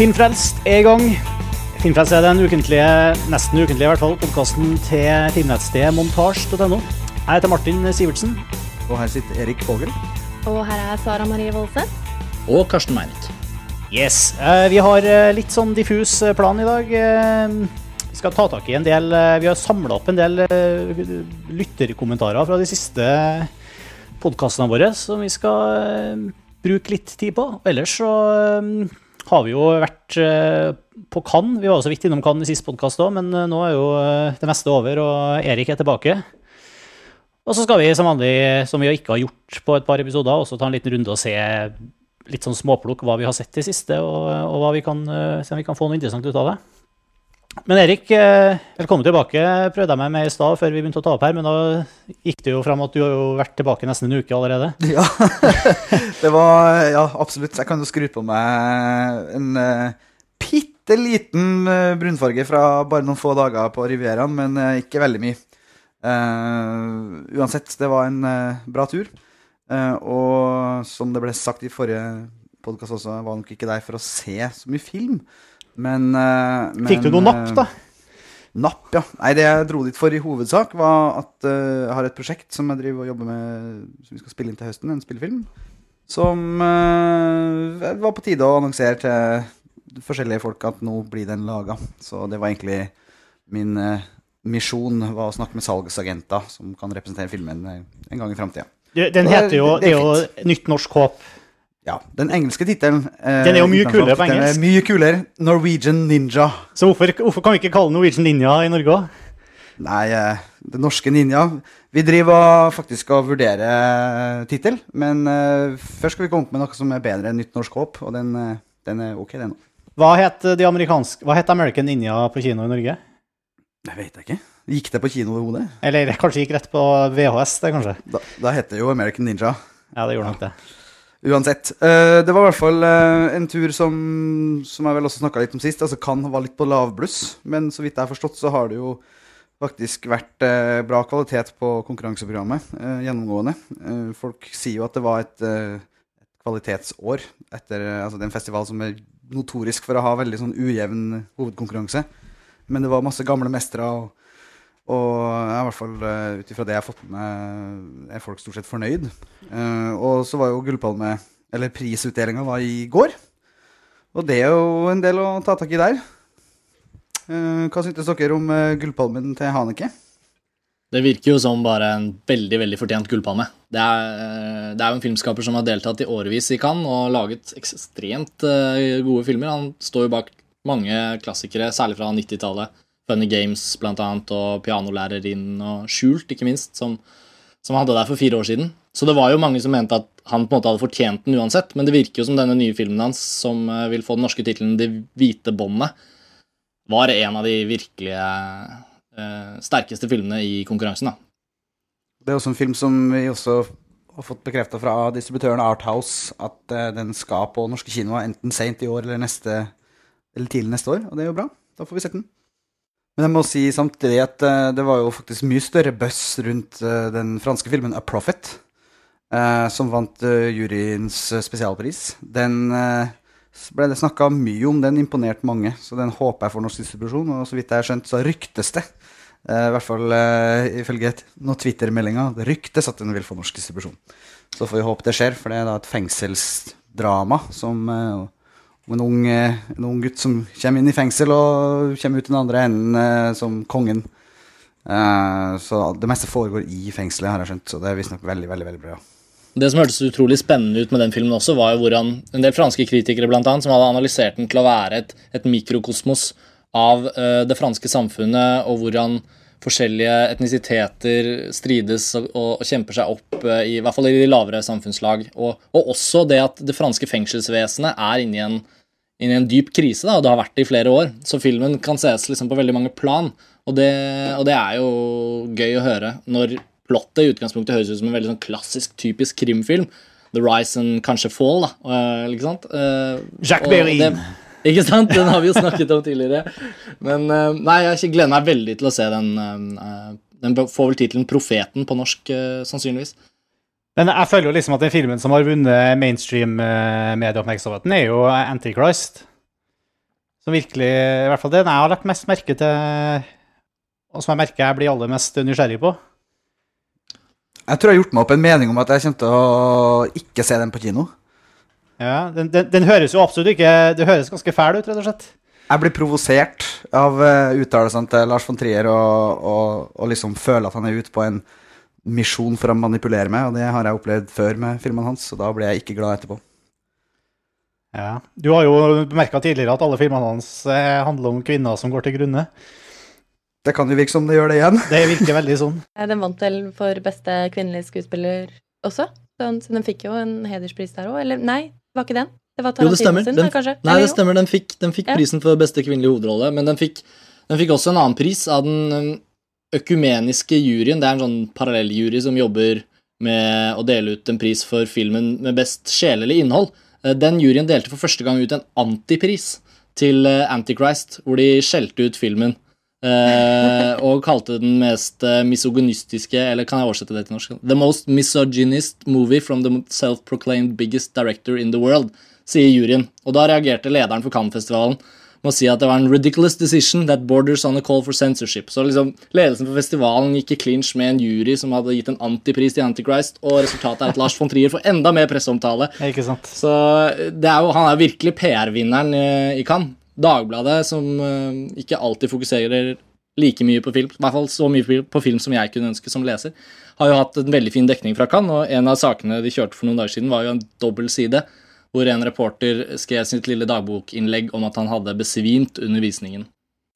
Filmfrelst er i gang. Filmfrelst er den ukentlige, nesten ukentlige i hvert fall, podkasten til filmnettstedet montasj.no. Jeg heter Martin Sivertsen. Og her sitter Erik Vågel. Og her er Sara Marie Voldseth. Og Karsten Meinick. Yes. eh, Vi har eh, litt sånn diffus eh, plan i dag. Vi skal ta tak i en del Vi har samla opp en del lytterkommentarer fra de siste podkastene våre som vi skal bruke litt tid på. Ellers så har vi jo vært eh, på Cannes. Vi var også vidt innom Cannes i siste podkast òg, men eh, nå er jo eh, det meste over, og Erik er tilbake. Og så skal vi som vanlig, som vi ikke har gjort på et par episoder, også ta en liten runde og se litt sånn småplukk hva vi har sett i siste, og, og hva vi kan, se om vi kan få noe interessant ut av det. Men Erik, eh, velkommen tilbake. Prøvde jeg meg med i stad før vi begynte å ta opp her, men da gikk det jo fram at du har jo vært tilbake nesten en uke allerede. Ja, det var Ja, absolutt. Jeg kan jo skru på meg en uh, bitte liten eh, brunfarge fra bare noen få dager på Rivieraen, men eh, ikke veldig mye. Uh, uansett, det var en uh, bra tur. Uh, og som det ble sagt i forrige podkast også, var nok ikke der for å se så mye film. Men, eh, men Fikk du noe napp, da? Napp, ja. Nei, det jeg dro dit for i hovedsak, var at eh, jeg har et prosjekt som jeg driver og jobber med, som vi skal spille inn til høsten, en spillefilm. Som eh, var på tide å annonsere til forskjellige folk at nå blir den laga. Så det var egentlig min eh, misjon, var å snakke med salgsagenter som kan representere filmen eh, en gang i framtida. Den er- heter jo, det det er er jo Nytt norsk håp. Ja, Den engelske tittelen eh, Den er jo mye kulere på den er. Mye kulere. Norwegian Ninja. Så hvorfor, hvorfor kan vi ikke kalle Norwegian Ninja i Norge òg? Nei, eh, det norske ninja. Vi driver faktisk og vurderer tittel, men eh, først skal vi komme opp med noe som er bedre enn Nytt norsk håp, og den, eh, den er ok, den. Hva het de amerikanske Hva het American Ninja på kino i Norge? Det vet jeg ikke. Gikk det på kino i hodet? Eller kanskje gikk rett på VHS, det, kanskje? Da, da heter det jo American Ninja. Ja, det gjorde nok det. Uansett. eh, det var i hvert fall eh, en tur som, som jeg vel også snakka litt om sist. Altså kan være litt på lavbluss, men så vidt jeg har forstått, så har det jo faktisk vært eh, bra kvalitet på konkurranseprogrammet gjennomgående. Folk sier jo at det var et, kvalitetsår etter altså det er en festival som er notorisk for å ha veldig sånn ujevn hovedkonkurranse. Men det var masse gamle mestere, og, og i hvert fall uh, ut ifra det jeg har fått med er folk stort sett fornøyd. Eh, og så var jo gullpalme, eller prisutdelinga, var i går. Og det er jo en del å ta tak i der. Eh, hva syntes dere om eh, gullpalmen til Haneke? Det virker jo som bare en veldig veldig fortjent gullpalme. Det er, eh, det er jo en filmskaper som har deltatt i årevis i Cannes og laget ekstremt eh, gode filmer. Han står jo bak mange klassikere, særlig fra 90-tallet. Funny Games blant annet, og Pianolærerinnen og Skjult, ikke minst, som, som hadde der for fire år siden. Så det var jo mange som mente at han på en måte hadde fortjent den uansett, men det virker jo som denne nye filmen hans, som eh, vil få den norske tittelen Det hvite båndet, var en av de virkelige eh, sterkeste filmene i konkurransen. da. Det er også en film som vi også har fått bekrefta fra distributøren Arthouse at eh, den skal på norske kinoer enten seint i år eller, neste, eller tidlig neste år, og det er jo bra. Da får vi sett den. Men jeg må si samtidig at eh, det var jo faktisk mye større buzz rundt eh, den franske filmen A Profit, eh, som vant juryens spesialpris. Den ble det snakka mye om, den imponerte mange, så den håper jeg får norsk distribusjon. Og så vidt jeg har skjønt, så ryktes det, i hvert fall ifølge noen Twitter-meldinger, det ryktes at den vil få norsk distribusjon. Så får vi håpe det skjer, for det er da et fengselsdrama som om en ung, eh, en ung gutt som kommer inn i fengsel og kommer ut den andre enden eh, som kongen. Eh, så det meste foregår i fengselet, har jeg skjønt, så det er visstnok veldig, veldig, veldig bra. Det som hørtes utrolig spennende ut med den filmen også, var jo hvordan en del franske kritikere blant annet, som hadde analysert den til å være et, et mikrokosmos av uh, det franske samfunnet, og hvordan forskjellige etnisiteter strides og, og, og kjemper seg opp, uh, i, i hvert fall i de lavere samfunnslag. Og, og også det at det franske fengselsvesenet er inne i en, inne i en dyp krise, da, og det har vært det i flere år. Så filmen kan ses liksom på veldig mange plan, og det, og det er jo gøy å høre når plottet i utgangspunktet høres ut som en veldig sånn klassisk, typisk krimfilm. The Rise and kanskje Fall, da. eh, ikke sant? Uh, Jacques og Ikke sant? Den har vi jo snakket om tidligere. Men uh, nei, jeg gleder meg veldig til å se den. Den får vel tittelen Profeten på norsk, sannsynligvis. Men jeg føler jo liksom at den filmen som har vunnet mainstream-medieoppmerksomheten, er jo Antichrist. Som virkelig I hvert fall den jeg har lagt mest merke til, og som jeg merker jeg blir aller mest nysgjerrig på. Jeg tror jeg har gjort meg opp en mening om at jeg kommer til å ikke se den på kino. Ja, den, den, den høres jo absolutt ikke Det høres ganske fæl ut, rett og slett. Jeg blir provosert av uh, uttalelsene til Lars von Trier og, og, og liksom føler at han er ute på en misjon for å manipulere meg, og det har jeg opplevd før med filmene hans, så da blir jeg ikke glad etterpå. Ja. Du har jo bemerka tidligere at alle filmene hans eh, handler om kvinner som går til grunne. Det kan jo virke som det gjør det igjen. Det virker veldig sånn. Den vant vel for beste kvinnelige skuespiller også, så den fikk jo en hederspris der òg. Eller nei, det var ikke den. Det var Jo, det stemmer. sin, Den, kanskje? nei, det stemmer. Den fikk, den fikk Ja. prisen for beste kvinnelige hovedrolle, men den fikk, den fikk også en annen pris av den um, økumeniske juryen. Det er en sånn parallelljury som jobber med å dele ut en pris for filmen med best sjelelig innhold. Eh, Den juryen delte for første gang ut en antipris til eh, Antichrist, hvor de skjelte ut filmen. eh, og kalte den mest misogynistiske Eller kan jeg oversette det til norsk? The most misogynist movie from the self-proclaimed biggest director in the world, sier juryen. Og da reagerte lederen for Cannes-festivalen med å si at det var en ridiculous decision that borders on a call for censorship. Så liksom ledelsen for festivalen gikk i clinch med en jury som hadde gitt en antipris til Antichrist, og resultatet er at Lars von Trier får enda mer presseomtale. Ikke sant? Så det er jo, han er virkelig PR-vinneren eh, i Cannes. Dagbladet, som eh, ikke alltid fokuserer like mye på film, i hvert fall så mye på film som jeg kunne ønske som leser, har jo hatt en veldig fin dekning fra Cannes, og en av sakene de kjørte for noen dager siden, var jo en dobbel side, hvor en reporter skrev sitt lille dagbokinnlegg om at han hadde besvimt under visningen.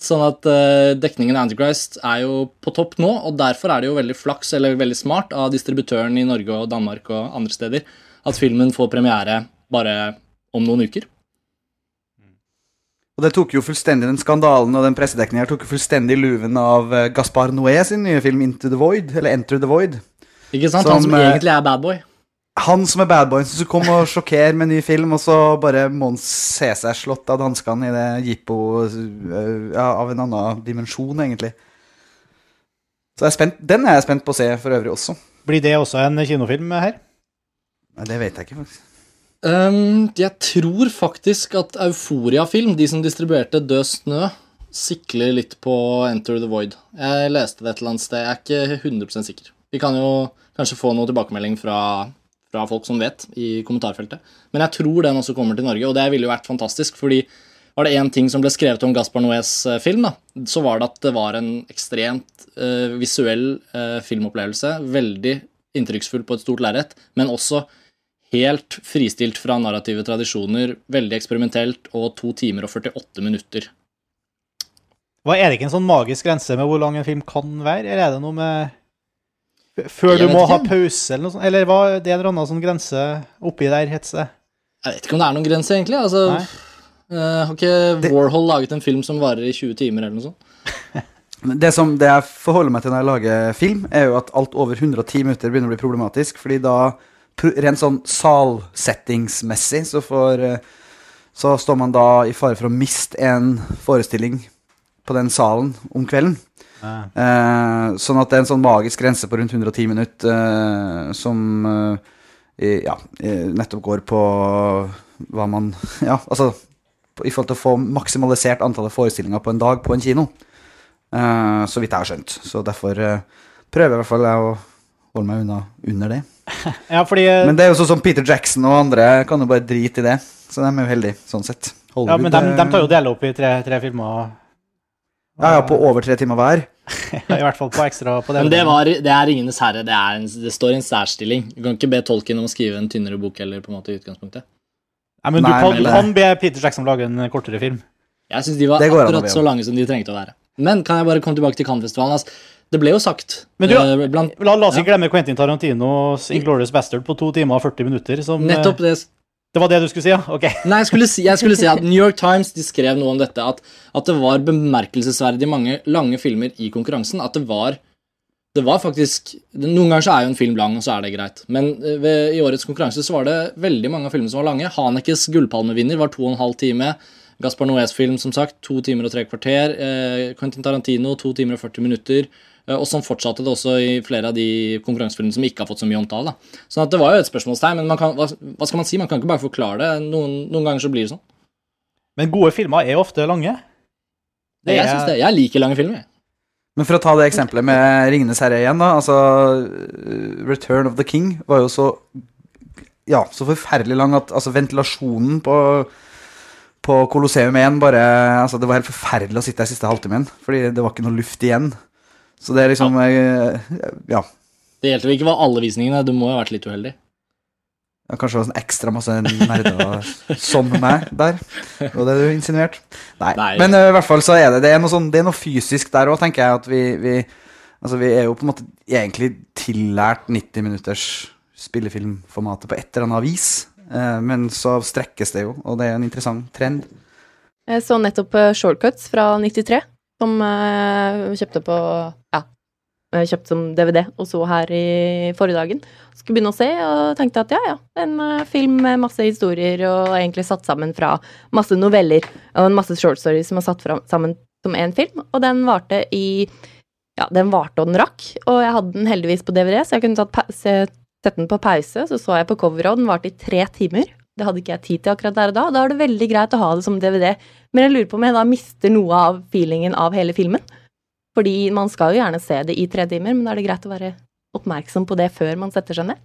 Sånn at uh, dekningen av Antichrist er jo på topp nå, og derfor er det jo veldig flaks, eller veldig smart, av distributøren i Norge og Danmark og andre steder, at filmen får premiere bare om noen uker. Og det tok jo fullstendig den skandalen og den pressedekningen her tok jo fullstendig luven av eh, Gaspar Noé sin nye film Into the Void, eller Enter the Void. Ikke sant? Som, Han som eh, egentlig er bad boy. Han som er badboyen som kom og sjokkerer med ny film, og så bare må han se seg slått av danskene i det jippo øh, ja, av en annen dimensjon, egentlig. Så jeg er spent, den er jeg spent på å se for øvrig også. Blir det også en kinofilm her? Nei, det vet jeg ikke, faktisk. Um, jeg tror faktisk at Euforia Film, de som distribuerte Død snø, sikler litt på Enter the Void. Jeg leste det et eller annet sted, jeg er ikke 100% sikker. Vi kan jo kanskje få noe tilbakemelding fra, fra folk som vet, i kommentarfeltet. Men jeg tror den også kommer til Norge, og det ville jo vært fantastisk, fordi var det én ting som ble skrevet om Gaspar Noés eh, film, da, så var det at det var en ekstremt uh, visuell uh, filmopplevelse. Veldig inntrykksfull på et stort lerret, men også helt fristilt fra narrative tradisjoner, veldig eksperimentelt, og to timer og 48 minutter. Hva, er det ikke en sånn magisk grense med hvor lang en film kan være, eller er det noe med Før du må ha pause, eller noe sånt? Eller hva, det er en eller annen sånn grense oppi der, heter det? Jeg vet ikke om det er noen grense, egentlig. Altså, eh, har ikke Det- Warhol laget en film som varer i 20 timer, eller noe sånt? Det som det jeg forholder meg til når jeg lager film, er jo at alt over 110 minutter begynner å bli problematisk, fordi da, rent sånn salsettingsmessig, så får eh, Så står man da i fare for å miste en forestilling på den salen om kvelden. Eh, sånn at det er en sånn magisk grense på rundt 110 minutter eh, som eh, ja, nettopp går på hva man Ja, altså i forhold til å få maksimalisert antallet forestillinger på en dag på en kino. Eh, så vidt jeg har skjønt. Så derfor eh, prøver i hvert fall jeg å holde meg unna under det. Ja, fordi eh, Men det er jo sånn som Peter Jackson og andre kan jo bare drite i det. Så de er jo heldige sånn sett. ja, men de, de tar jo del opp i tre, tre filmer. Ja, ja, på over tre timer hver. I hvert fall på ekstra på det. Men det, var, det er Ringenes herre. Det, er en, det står i en særstilling. Du kan ikke be Tolkien om å skrive en tynnere bok heller, på en måte, i utgangspunktet. Nei, men du Nei, kan, men kan be Peter Jackson lage en kortere film. Jeg syns de var akkurat så lange som de trengte å være. Men kan jeg bare komme tilbake til Cannes-festivalen? Altså, det ble jo sagt Men du- eh, blant, La, la oss Ja. ikke glemme Quentin Tarantinos Inglorious Bastard på to timer og 40 minutter. Som, eh, Nettopp det Det var det du skulle si, ja? Ok. Nei, jeg skulle, si, jeg skulle si at New York Times de skrev noe om dette. At, at det var bemerkelsesverdig mange lange filmer i konkurransen. At det var det var faktisk Noen ganger så er jo en film lang, og så er det greit. Men eh, ved, i årets konkurranse så var det veldig mange filmer som var lange. Hanekes gullpalmevinner var to og en halv time. Gaspar Noés film, som sagt, to timer og tre kvarter. Eh, Quentin Tarantino, to timer og 40 minutter. Eh, og sånn fortsatte det også i flere av de konkurransefilmene som ikke har fått så mye omtale. Da. Sånn at det var jo et spørsmålstegn, men man kan, hva, hva skal man si? Man kan ikke bare forklare det. Noen, noen ganger så blir det sånn. Men gode filmer er ofte lange. Det Jeg, er- synes det. jeg liker lange filmer. Men for å ta det eksempelet med Ringenes herre igjen, da. Altså uh, Return of the King var jo så Ja, så forferdelig lang at altså, ventilasjonen på på Colosseum 1 bare Altså, det var helt forferdelig å sitte der siste halvtimen, fordi det var ikke noe luft igjen. Så det er liksom jeg, Ja. Det gjelder vel ikke hva alle visningene. Du må jo ha vært litt uheldig. Ja, Kanskje det var sånn ekstra masse nerder som meg der. Det var det du insinuerte? Nei. Nei. Men uh, i hvert fall så er det, det er noe, sånn, det er noe fysisk der òg, tenker jeg. At vi, vi Altså, vi er jo på en måte egentlig tillært 90 minutters spillefilmformatet på et eller annet vis. Uh, men så strekkes det jo, og det er en interessant trend. Jeg så nettopp eh, Shortcuts fra 93, som eh, vi kjøpte på Ja, kjøpte som DVD og så her i forrige dagen. Skulle begynne å se og tenkte at ja, ja, en eh, film med masse historier og egentlig satt sammen fra masse noveller og en masse short stories som er satt fram, sammen som én film. Og den varte i Ja, den varte og den rakk, og jeg hadde den heldigvis på DVD, så jeg kunne tatt sette den på pause. Så så jeg på coveret, og den varte i tre timer. Det hadde ikke jeg tid til akkurat der og da. Da er det veldig greit å ha det som DVD. Men jeg lurer på om jeg da mister noe av feelingen av hele filmen. Fordi man skal jo gjerne se det i tre timer, men da er det greit å være oppmerksom på det før man setter seg ned.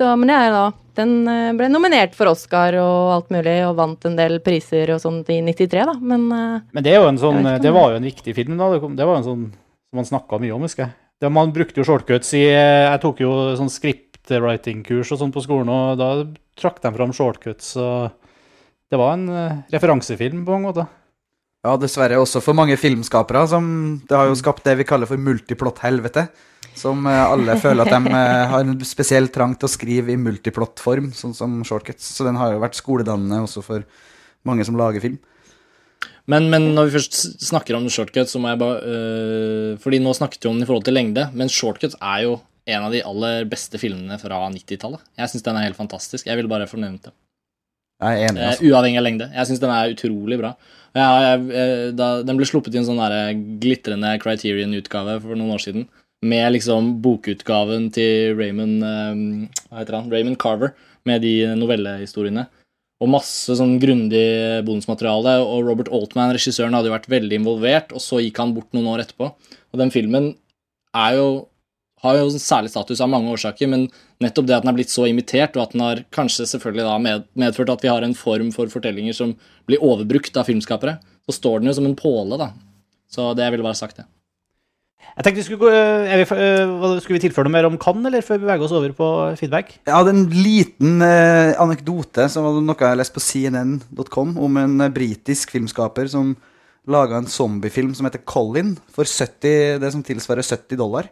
Så, men det er da, den eh, ble nominert for Oscar og alt mulig, og vant en del priser og sånt i 93, da, men eh, Men det, er jo en sånn, om det var jo en viktig film. da. Det, var jo en sånn som man snakka mye om, husker jeg. Det, man brukte jo shortcuts i Jeg tok jo sånn scriptwriting-kurs og sånn på skolen, og da trakk de fram shortcuts. og Det var en eh, referansefilm på mange måter. Ja, dessverre også for mange filmskapere. Som, det har jo skapt det vi kaller for multiplott-helvete. Som eh, alle føler at de eh, har en spesiell trang til å skrive i multiplott-form, sånn som shortcuts. Så den har jo vært skoledannende også for mange som lager film. Men, men når vi først snakker om shortcuts, så må jeg bare øh, Fordi nå snakket vi om den i forhold til lengde, men shortcuts er jo en av de aller beste filmene fra 90-tallet. Jeg syns den er helt fantastisk. Jeg vil bare fornevnt det. Jeg er enig, Eh, altså. uavhengig av lengde. Jeg syns den er utrolig bra. Jeg, jeg, jeg, da, den ble sluppet i en sånn der glitrende Criterion-utgave for noen år siden. Med liksom bokutgaven til Raymond um, Hva heter han? Raymond Carver, med de novellehistoriene. Og masse sånn grundig bonusmateriale. Og Robert Altman, regissøren, hadde jo vært veldig involvert, og så gikk han bort noen år etterpå. Og den filmen er jo har jo særlig status av mange årsaker, men nettopp det at den er blitt så imitert, og at den har kanskje selvfølgelig da med, medført at vi har en form for fortellinger som blir overbrukt av filmskapere, så står den jo som en påle, da. Så det ville bare sagt det. Jeg tenkte vi skulle, gå, er vi, eh, skulle vi tilføre noe mer om Cannes, eller før vi beveger oss over på feedback? Jeg hadde en liten eh, anekdote som var noe jeg leste på cnn.com om en eh, britisk filmskaper som laga en zombiefilm som heter Colin, for 70, det som tilsvarer 70 dollar.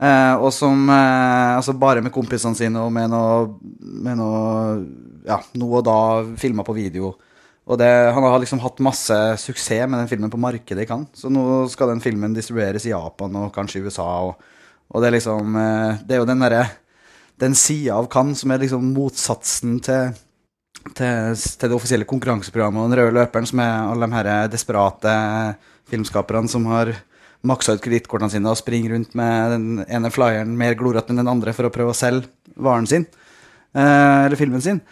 Eh, og som eh, altså bare med kompisene sine og med noe, med noe Ja, noe og da filma på video. Og det, han har liksom hatt masse suksess med den filmen på markedet i Cannes. Så nå skal den filmen distribueres i Japan og kanskje i USA. Og, og det er liksom eh, Det er jo den derre den sida av Cannes som er liksom motsatsen til, til, til det offisielle konkurranseprogrammet og den røde løperen, som er alle de her desperate filmskaperne som har maksa ut kredittkortene sine og springer rundt med den ene flyeren mer glorete enn den andre for å prøve å selge varen sin, eh, eller filmen sin.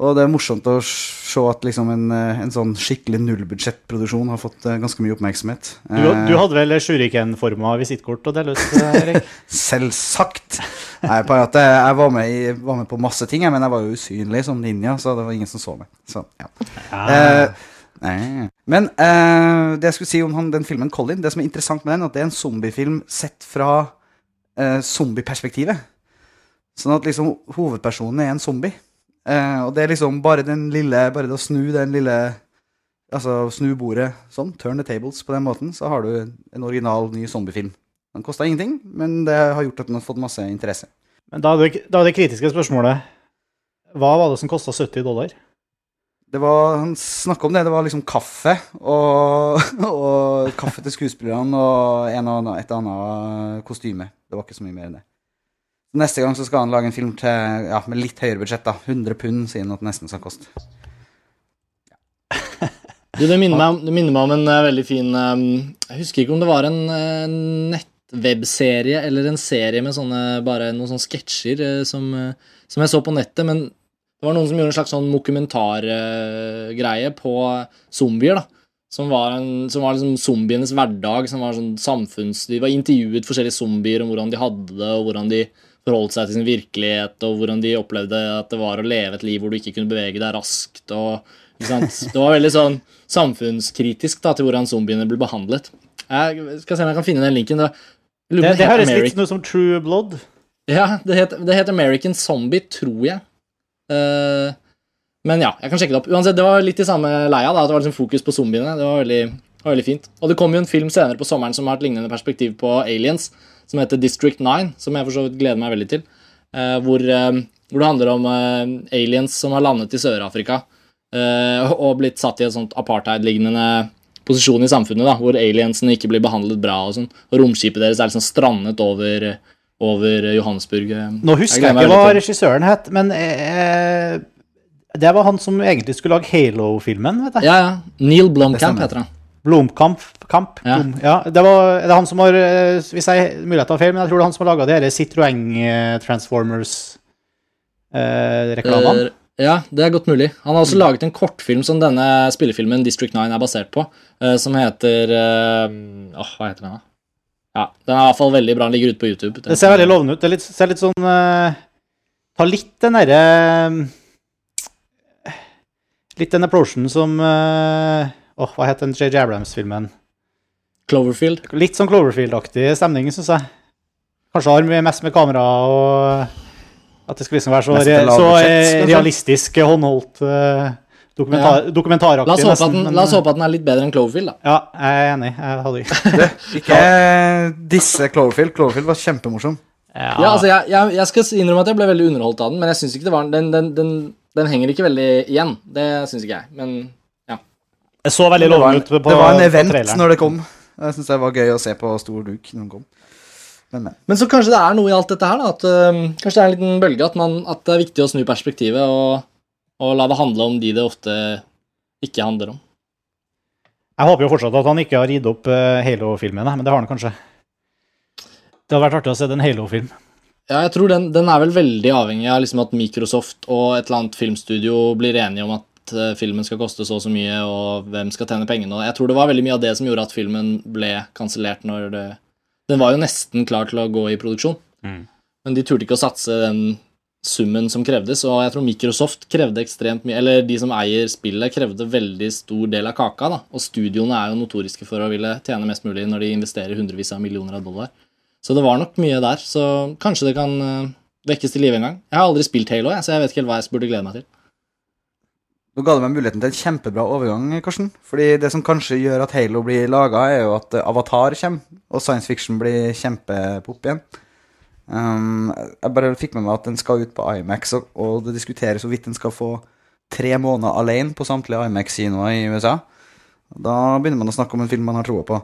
Og det er morsomt å se at liksom en, eh, en sånn skikkelig nullbudsjettproduksjon har fått eh, ganske mye oppmerksomhet. Du, du hadde vel shuriken-forma visittkort å dele ut, Erik? Selvsagt. Nei, jeg, jeg var, med i, var med på masse ting, men jeg var jo usynlig som ninja, så det var ingen som så meg. Så, ja. Eh, nei. Men eh, det jeg skulle si om han, den filmen Colin, det som er interessant med den, at det er en zombiefilm sett fra eh, zombieperspektivet. Sånn at liksom hovedpersonen er en zombie. Eh, og det er liksom bare den lille Bare det å snu den lille Altså snu bordet sånn, turn the tables på den måten, så har du en original ny zombiefilm. Den kosta ingenting, men det har gjort at den har fått masse interesse. Men da er, det, da er det kritiske spørsmålet Hva var det som kosta 70 dollar? Det var, Han snakka om det. Det var liksom kaffe og, og kaffe til skuespillerne og og et annet kostyme. Det var ikke så mye mer enn det. Neste gang så skal han lage en film til, ja, med litt høyere budsjett. da 100 pund, sier han at det nesten skal koste. Du, det minner meg det minner meg om en eh, veldig fin eh, Jeg husker ikke om det var en uh, nettwebserie eller en serie med sånne bare noen sånne sketsjer eh, som, eh, som jeg så på nettet, men Det var noen som gjorde en slags sånn dokumentargreie på zombier, da. Som var, en, som var liksom zombienes hverdag. som var sånn samfunns... De var intervjuet forskjellige zombier om hvordan de hadde det, og hvordan de forholdt seg til sin virkelighet, og hvordan de opplevde at det var å leve et liv hvor du ikke kunne bevege deg raskt. og? Det var veldig sånn samfunnskritisk da, til hvordan zombiene ble behandlet. Jeg skal se om jeg kan finne den linken. Det, Det, det høres litt noe som True Blood. Ja, det het, det het American Zombie, tror jeg. Eh, men ja, jeg kan sjekke det opp. Uansett, det var litt i samme leia. da, at Det var liksom fokus på zombiene. Det var veldig, var veldig fint. Og det kom jo en film senere på sommeren som har et lignende perspektiv på aliens, som heter District 9, som jeg for så vidt gleder meg veldig til. eh, hvor, eh, hvor det handler om aliens som har landet i Sør-Afrika og blitt satt i en sånt apartheid-lignende posisjon i samfunnet, da, hvor aliensene ikke blir behandlet bra, og sånn, og romskipet deres er liksom strandet over, over Johannesburg. eh. Nå husker jeg, jeg ikke hva regissøren het, men eh, det var han som egentlig skulle lage Halo-filmen, vet jeg. Ja, ja. Neil Blomkamp heter han. Blomkamp. Kamp, Ja. Blom, ja. Det, var, det er han som har eh, Hvis jeg mulighet til å ha feil, men jeg tror det er han som har laga de her Citroën eh, Transformers-reklamene. Eh, ja, det er godt mulig. Han har også laget en kortfilm som denne spillefilmen District 9 er basert på, som heter Åh, hva heter den, da? Ja, Den er i hvert fall veldig bra. Den ligger ute på YouTube. det ser veldig lovende ut. Det er litt, ser litt sånn uh, Tar litt den derre Litt den approachen som uh, oh, hva het den JJ Abrams-filmen? Cloverfield. Litt sånn Cloverfield-aktig stemning, syns jeg. Kanskje har mye mest med kamera og At det skal liksom være så, re, så eh, realistisk, håndholdt, uh, dokumentar, dokumentaraktig. La oss, håpe at den, men- la oss håpe at den er litt bedre enn Cloverfield, da. Ja, jeg er enig. Jeg hadde ikke Ikke disse Cloverfield. Cloverfield var kjempemorsom. ja. Ja, altså, jeg, jeg, jeg skal innrømme at jeg ble veldig underholdt av den, men jeg synes ikke det var den, den, den, den henger ikke veldig igjen. Det syns ikke jeg. Men ja. Jeg så veldig lovende ut på, det var en event traileren. når det kom. Jeg syns det var gøy å se på stor duk når den kom. Men, men. Men så kanskje det er noe i alt dette her, da. At, øhm, kanskje det er en liten bølge at, man, at det er viktig å snu perspektivet og, og la det handle om de det ofte ikke handler om. Jeg håper jo fortsatt at han ikke har gitt opp eh, Halo-filmen, men det har han kanskje. Det hadde vært artig å se en Halo-film. Ja, jeg tror den, den er vel veldig avhengig av liksom at Microsoft og et eller annet filmstudio blir enige om at eh, filmen skal koste så og så mye, og hvem skal tjene pengene. Jeg tror det var veldig mye av det som gjorde at filmen ble kansellert når det Den var jo nesten klar til å gå i produksjon, Mm. men de turte ikke å satse den summen som krevdes, og jeg tror Microsoft krevde ekstremt mye, eller de som eier spillet, krevde veldig stor del av kaka, da. Og studioene er jo notoriske for å ville tjene mest mulig når de investerer hundrevis av millioner av dollar. Så det var nok mye der, så kanskje det kan eh, vekkes til live en gang. Jeg har aldri spilt Halo, jeg, så jeg vet ikke helt hva jeg burde glede meg til. Nå ga du meg muligheten til en kjempebra overgang, Karsten. Fordi det som kanskje gjør at Halo blir laga, er jo at Avatar kommer, og science fiction blir kjempepop igjen. Um, jeg bare fikk med meg at den skal ut på Imax, og, og det diskuteres hvorvidt den skal få tre måneder alene på samtlige Imax-kinoer i USA. Da begynner man å snakke om en film man har troa på.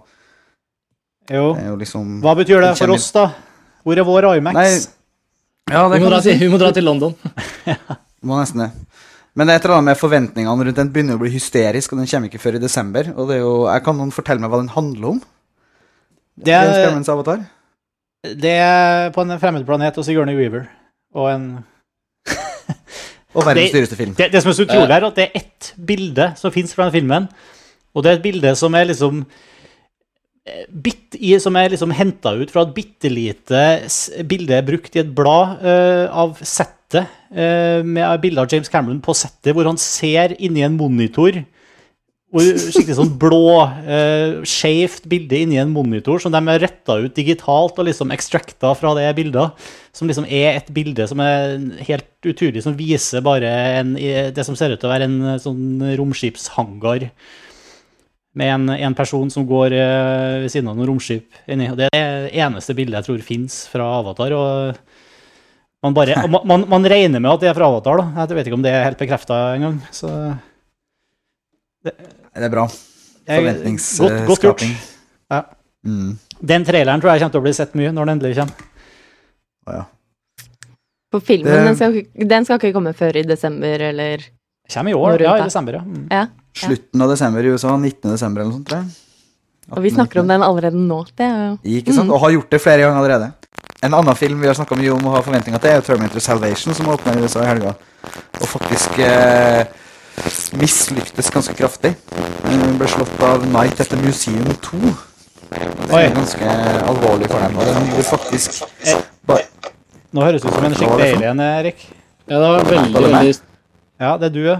Jo. Det er jo liksom Hva betyr det for oss, da? Hvor er vår IMAX? Nei, Ja, det Vi må, si. til, vi må dra til London. Må nesten det. Men det er et eller annet med forventningene rundt den begynner å bli hysterisk, og den kommer ikke før i desember. Og det er jo, jeg Kan noen fortelle meg hva den handler om? det, er, det Avatar? Det er på en fremmed planet og Sigourney Weaver. Og en Og verdens dyreste film. det, det som er så utrolig, er at det er ett bilde som fins fra den filmen. Og det er et bilde som er liksom bit i, Som er liksom henta ut fra et bitte lite bilde brukt i et blad uh, av settet, uh, med bilde av James Cameron på settet, hvor han ser inni en monitor. Og skikkelig sånn blå, eh, skjevt bilde inni en monitor som de har retta ut digitalt og liksom ekstrakta fra det bildet. Som liksom er et bilde som er helt uturlig, som viser bare en, det som ser ut til å være en eh, sånn romskipshangar. Med en, en person som går eh, ved siden av noen romskip inni. Og det er det eneste bildet jeg tror fins fra Avatar. og man, bare, man, man, man regner med at det er fra Avatar, da. Jeg vet ikke om det er helt bekrefta engang. Så Det er bra. Forventningsskaping. godt, godt gjort. Ja. Mm. Den traileren tror jeg kommer til å bli sett mye når den endelig kommer. Å, ja. På filmen, Det- den, skal, den skal ikke komme før i desember, eller Kommer i år, ja, i desember, ja. Mm. Ja. Slutten av desember i USA. 19. desember eller noe sånt, tror jeg. Og vi snakker om den allerede nå. Det er jo Ikke sant? Og har gjort det flere ganger allerede. En annen film vi har snakka mye om og har forventninger til, er Terminator Salvation, som åpner i USA i helga. Og faktisk eh, mislyktes ganske kraftig. Hun ble slått av Night etter Museum 2. Det er ganske alvorlig for dem. Og den gjorde faktisk bare Nå høres det ut som en skikkelig alien, Erik. Ja, det var veldig, veldig Ja, det er du, ja.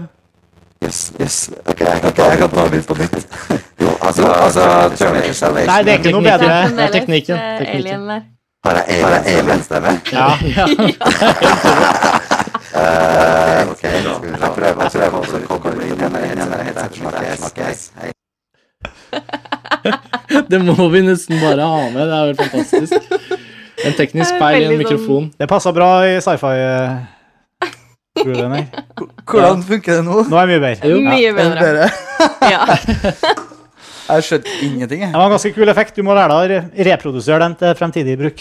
Yes, yes. Ok, ok, jeg kan ta den på nytt. Jo, altså, altså Terminator Salvation Nei, det er ikke noe bedre. Det er teknikken, eh. Har jeg har jeg alien-stemme? Ja. Eh, ok, skal vi prøve å prøve kommer vi inn igjen i denne headset-snakkes. Hei. Det må vi nesten bare ha med. Det er vel fantastisk. En teknisk speil i en sånn- mikrofon. Det passer bra i sci-fi-grooven. Hvordan funker det nå? Nå er det mye bedre. Jo. Mye bedre. bedre? Ja. Jeg skjønte ingenting, jeg. Det var en ganske kul effekt. Du må lære deg å reprodusere den til fremtidig bruk.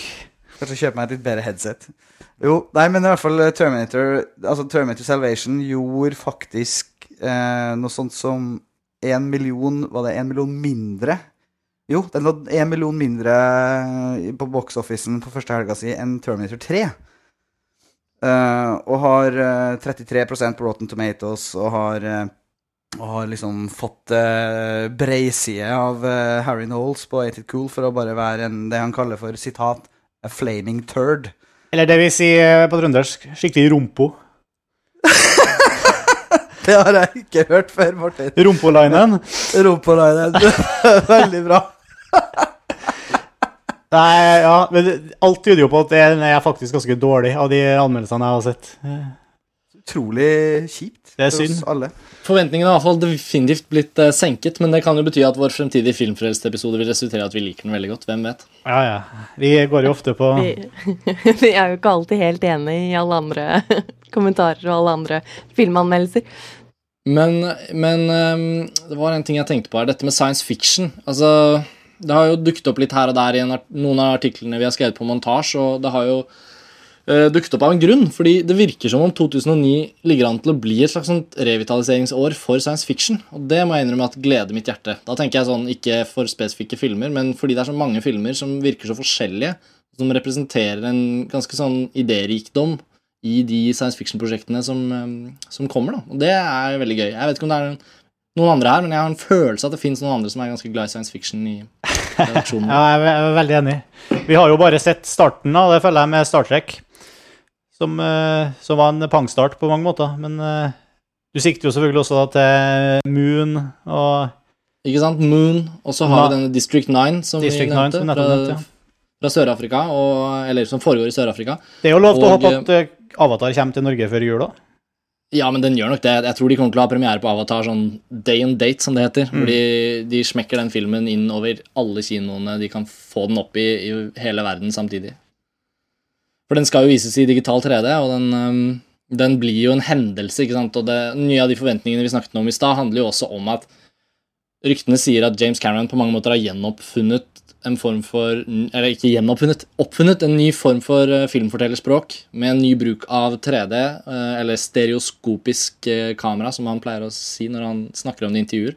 Kanskje kjøpe meg et litt bedre headset. Jo, nei, men i hvert fall eh, Terminator Altså Terminator Salvation gjorde faktisk eh, noe sånt som én million Var det én million mindre? Jo, den lå én million mindre eh, på box-officen på første helga si enn Terminator 3. Eh, og har eh, 33 på Rotten Tomatoes og har eh, og har liksom fått uh, breiside av eh, Harry Knowles på Ate It Cool for å bare være en, det han kaller for sitat A flaming turd. Eller det vi sier på trøndersk, skikkelig rumpo. Det har jeg ikke hørt før, Martin. Rumpolinen. Det. Veldig bra. Nei, ja, men alt tyder jo på at den er faktisk ganske dårlig av de anmeldelsene jeg har sett. Utrolig kjipt Det er for oss synd. alle. Forventningene har definitivt blitt eh, senket, men det kan jo bety at vår fremtidige filmfrelst-episode vil resultere i at vi liker den veldig godt. Hvem vet? Ja, ja. Vi går jo ofte på Vi, vi er jo ikke alltid helt enig i alle andre kommentarer og alle andre filmanmeldelser. Men, men ehm, det var en ting jeg tenkte på her, dette med science fiction. Altså, det har jo dukket opp litt her og der i en, art- noen av artiklene vi har skrevet på montasje, og det har jo eh, dukket opp av en grunn, fordi det virker som om 2009 ligger an til å bli et slags sånt revitaliseringsår for science fiction, og det må jeg innrømme at gleder mitt hjerte. Da tenker jeg sånn, ikke for spesifikke filmer, men fordi det er så mange filmer som virker så forskjellige, som representerer en ganske sånn idérikdom i de science fiction-prosjektene som, eh, som kommer. da. Og det er veldig gøy. Jeg vet ikke om det er noen andre her, men jeg har en følelse at det fins noen andre som er ganske glad i science fiction i redaksjonen. Ja, jeg er veldig enig. Vi har jo bare sett starten av det, føler jeg, med Star Trek. Som, eh, som var en pangstart på mange måter. Men eh, du sikter jo selvfølgelig også til Moon og Ikke sant? Moon, og så har vi denne District 9, som District vi 9, som fra, nevnte, ja. fra Sør-Afrika, eller som foregår i Sør-Afrika. Det er jo lov til å håpe at eh, Avatar kommer til Norge før jul, da. Ja, men den gjør nok det. Jeg tror de kommer til å ha premiere på Avatar sånn day and date, som det heter. Mm. Hvor de, de smekker den filmen inn over alle kinoene de kan få den opp i i hele verden samtidig. For den skal jo vises i digital 3D, og den, den blir jo en hendelse, ikke sant. Og det, Nye av de forventningene vi snakket om i stad, handler jo også om at ryktene sier at James Cameron på mange måter har gjenoppfunnet en form for Eller ikke gjenoppfunnet, oppfunnet en ny form for eh, filmfortellerspråk med en ny bruk av 3D, eh, eller stereoskopisk eh, kamera, som han pleier å si når han snakker om det i intervjuer.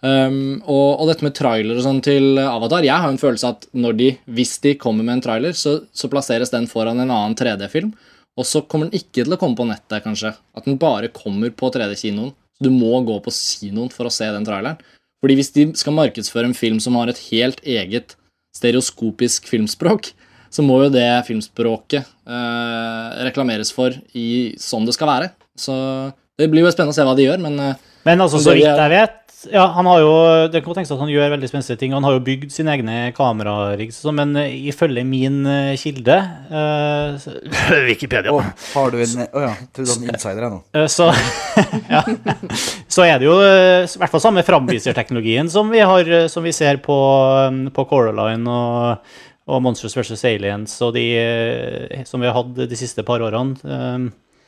Um, og, og dette med trailer og sånn til Avatar Jeg har en følelse at når de, hvis de kommer med en trailer, så, så plasseres den foran en annen 3D-film. Og så kommer den ikke til å komme på nettet, kanskje. At den bare kommer på 3D-kinoen. Så du må gå på kinoen for å se den traileren. Fordi hvis de skal markedsføre en film som har et helt eget stereoskopisk filmspråk, så må jo det filmspråket eh, reklameres for i sånn det skal være. Så det blir jo spennende å se hva de gjør, men eh, Men altså, så vidt jeg vet ja, han har jo, Det kan tenkes at han gjør veldig spenstige ting. Han har jo bygd sine egne kamerarigg, sånn, men eh, ifølge min eh, kilde uh, Wikipedia. Oh, har du en oh ja, trodde du hadde en insider nå. Eh, Så, ja. så er det jo i hvert fall samme framviserteknologien som vi, har, som vi ser på, på Coraline og, og Monsters vs. Aliens og de som vi har hatt de siste par årene.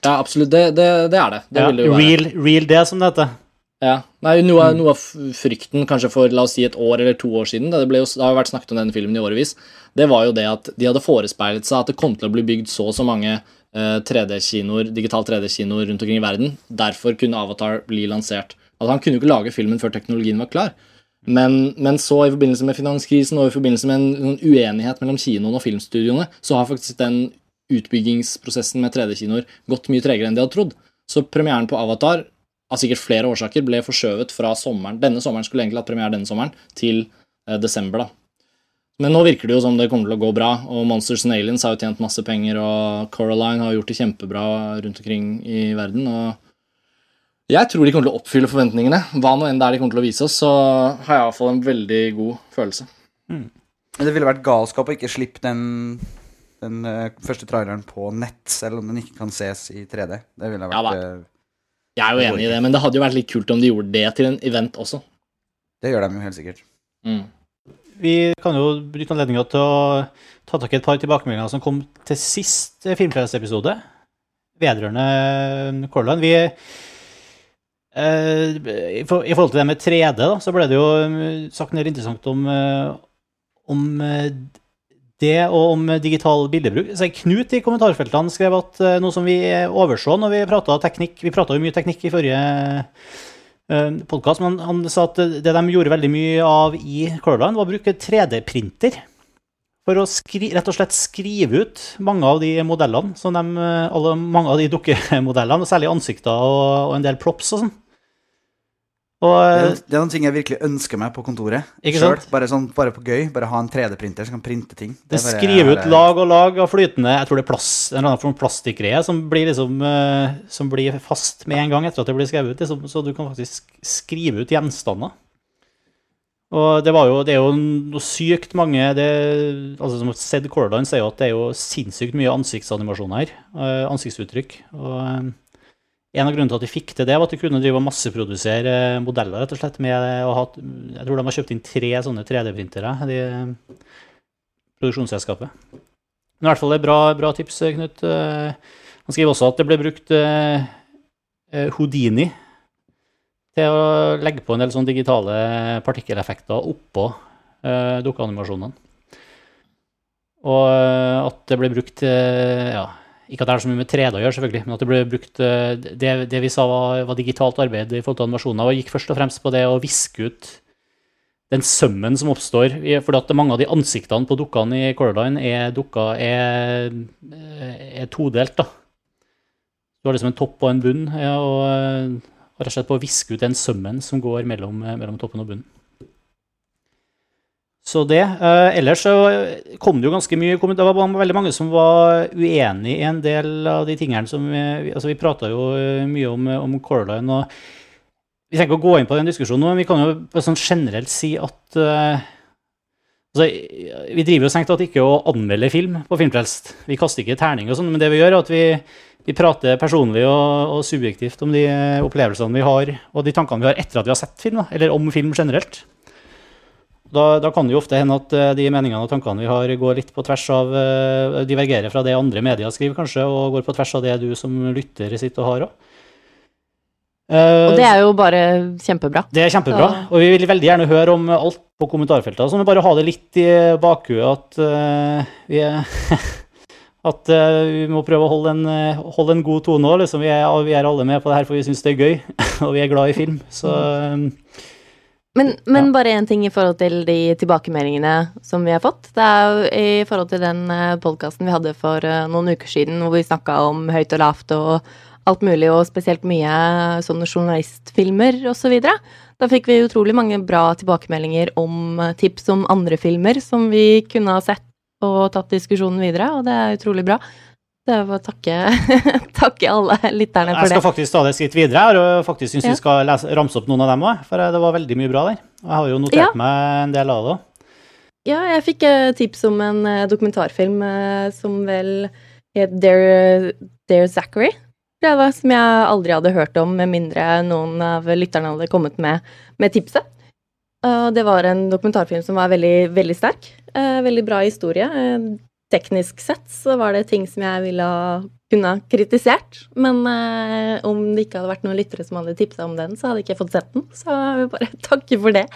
Ja, absolutt. Det, det, det er det. Det ja, vil det jo være. real, real det, som det heter. Ja. Nei, noe, av- noe av frykten kanskje for la oss si et år eller to år siden, det, jo, det har jo vært snakket om denne filmen i årevis, det var jo det at de hadde forespeilet seg at det kom til å bli bygd så og så mange eh, 3D-kinoer, digital 3D-kinoer rundt omkring i verden. Derfor kunne Avatar bli lansert. Altså Han kunne jo ikke lage filmen før teknologien var klar. Men, men så, i forbindelse med finanskrisen og i forbindelse med en, en uenighet mellom kinoen og filmstudioene, så har faktisk den utbyggingsprosessen med 3D-kinoer gått mye tregere enn de hadde trodd. Så premieren på Avatar av sikkert flere årsaker ble forskjøvet fra sommeren. Denne sommeren skulle egentlig hatt premiere denne sommeren, til eh, desember, da. Men nå virker det jo som det kommer til å gå bra, og Monsters and Aliens har jo tjent masse penger, og Coraline har gjort det kjempebra rundt omkring i verden. og jeg tror de kommer til å oppfylle forventningene. Hva nå enn det er de kommer til å vise oss, så har jeg iallfall en veldig god følelse. Men det ville vært galskap å ikke slippe den, den eh, første traileren på nett, selv om den ikke kan ses i 3D. Det ville vært da. Eh, Jeg er jo enig i det, men det hadde jo vært litt kult om de gjorde det til en event også. Det gjør de jo helt sikkert. Mm. Vi kan jo bruke anledninga til å ta tak i et par tilbakemeldinger som kom til sist filmpresseepisode vedrørende Colorline. Vi eh, i forhold til det med 3D, da, så ble det jo eh, sagt noe interessant om, eh, om eh, det og om digital bildebruk. Så Knut i kommentarfeltene skrev at eh, noe som vi overså når vi prata teknikk Vi prata jo mye teknikk i forrige podkast, men han sa at det de gjorde veldig mye av i Colorline, var å bruke 3D-printer. For å skri, rett og slett skrive ut mange av de modellene, som de, alle, mange av de dukkemodellene, og særlig ansikter og, og en del props og sånn. Og Det er, noen ting jeg virkelig ønsker meg på kontoret. Selv. Bare, sånn, bare på gøy. Bare ha en 3D-printer som kan printe ting. Det det bare- skriver ut lag og lag av flytende Jeg tror det er plass, en eller annen form for plastikkgreie som liksom, eh, som blir fast med en gang etter at det blir skrevet ut. Liksom, så du kan faktisk skrive ut gjenstander. Og det, var jo, det er jo noe sykt mange det, altså Som Sed Cordan sier at det er jo sinnssykt mye ansiktsanimasjoner her. eh, Ansiktsuttrykk. Og eh, en av grunnene til at de fikk til det, var at de kunne drive og masseprodusere modeller, rett og slett. Med å ha, jeg tror de har kjøpt inn tre sånne 3D-printere. de produksjonsselskapet. Men i hvert fall det er bra, bra tips, Knut. Eh, Han skriver også at det ble brukt eh, eh, Houdini til å legge på en del sånne digitale partikkeleffekter oppå dukkeanimasjonene. Og at det ble brukt ja, Ikke at det er så mye med 3D å gjøre, selvfølgelig, men at det ble brukt eh, det, det vi sa var, var digitalt arbeid i forhold til animasjoner, og gikk først og fremst på det å viske ut den sømmen som oppstår. For at mange av de ansiktene på dukkene i Coraline er, dukker, er, er todelt. da. Du har liksom en topp og en bunn, ja, og og rett og slett på å viske ut den sømmen som går mellom, eh, mellom toppen og bunnen. Så det. Eh, ellers så kom det jo ganske mye Det var veldig mange som var uenig i en del av de tingene som Vi, altså vi prata jo eh, mye om, om Coraline. og vi trenger ikke å gå inn på den diskusjonen nå, men vi kan jo sånn generelt si at eh, altså, Vi driver jo strengt tatt ikke å anmelde film på Filmfrelst. Vi kaster ikke terning og sånn, men det vi gjør, er at vi, vi prater personlig og, og subjektivt om de opplevelsene vi har, og de tankene vi har etter at vi har sett film, da, eller om film generelt. Da, da kan det jo ofte hende at eh, de meningene og tankene vi har, går litt på tvers av eh, Divergerer fra det andre medier skriver, kanskje, og går på tvers av det du som lytter sitter og har òg. Og det er jo bare kjempebra. Det er kjempebra, og vi vil veldig gjerne høre om alt på kommentarfeltet. Så må vi bare ha det litt i bakhuet at uh, vi er At uh, vi må prøve å holde en, eh, holde en god tone òg. Liksom. Vi, vi er alle med på det her, for vi syns det er gøy, og vi er glad i film. Så eh, Men, men Ja. bare én ting i forhold til de tilbakemeldingene som vi har fått. Det er jo i forhold til den podkasten vi hadde for eh, noen uker siden, hvor vi snakka om høyt og lavt og alt mulig, og spesielt mye sånne journalistfilmer osv. Da fikk vi utrolig mange bra tilbakemeldinger om eh, tips om andre filmer som vi kunne ha sett og tatt diskusjonen videre, og det er utrolig bra. Det er å takke, takke alle lytterne jeg skal faktisk ta det et skritt videre Jeg og faktisk syns Ja. vi skal lese, ramse opp noen av dem òg, for det var veldig mye bra der. Jeg har jo notert Ja. meg en del av det òg. Ja, jeg fikk tips om en eh, dokumentarfilm eh, som vel het Dare, Dare Zachary. det var, som jeg aldri hadde hørt om, med mindre noen av lytterne hadde kommet med, med tipset. Det var en dokumentarfilm som var veldig, veldig sterk. Eh, veldig bra historie. Teknisk sett så var det ting som jeg ville ha kunne ha kritisert. Men eh, om det ikke hadde vært noen lyttere som hadde tipsa om den, så hadde jeg ikke fått sett den. Så jeg vil bare takke for det.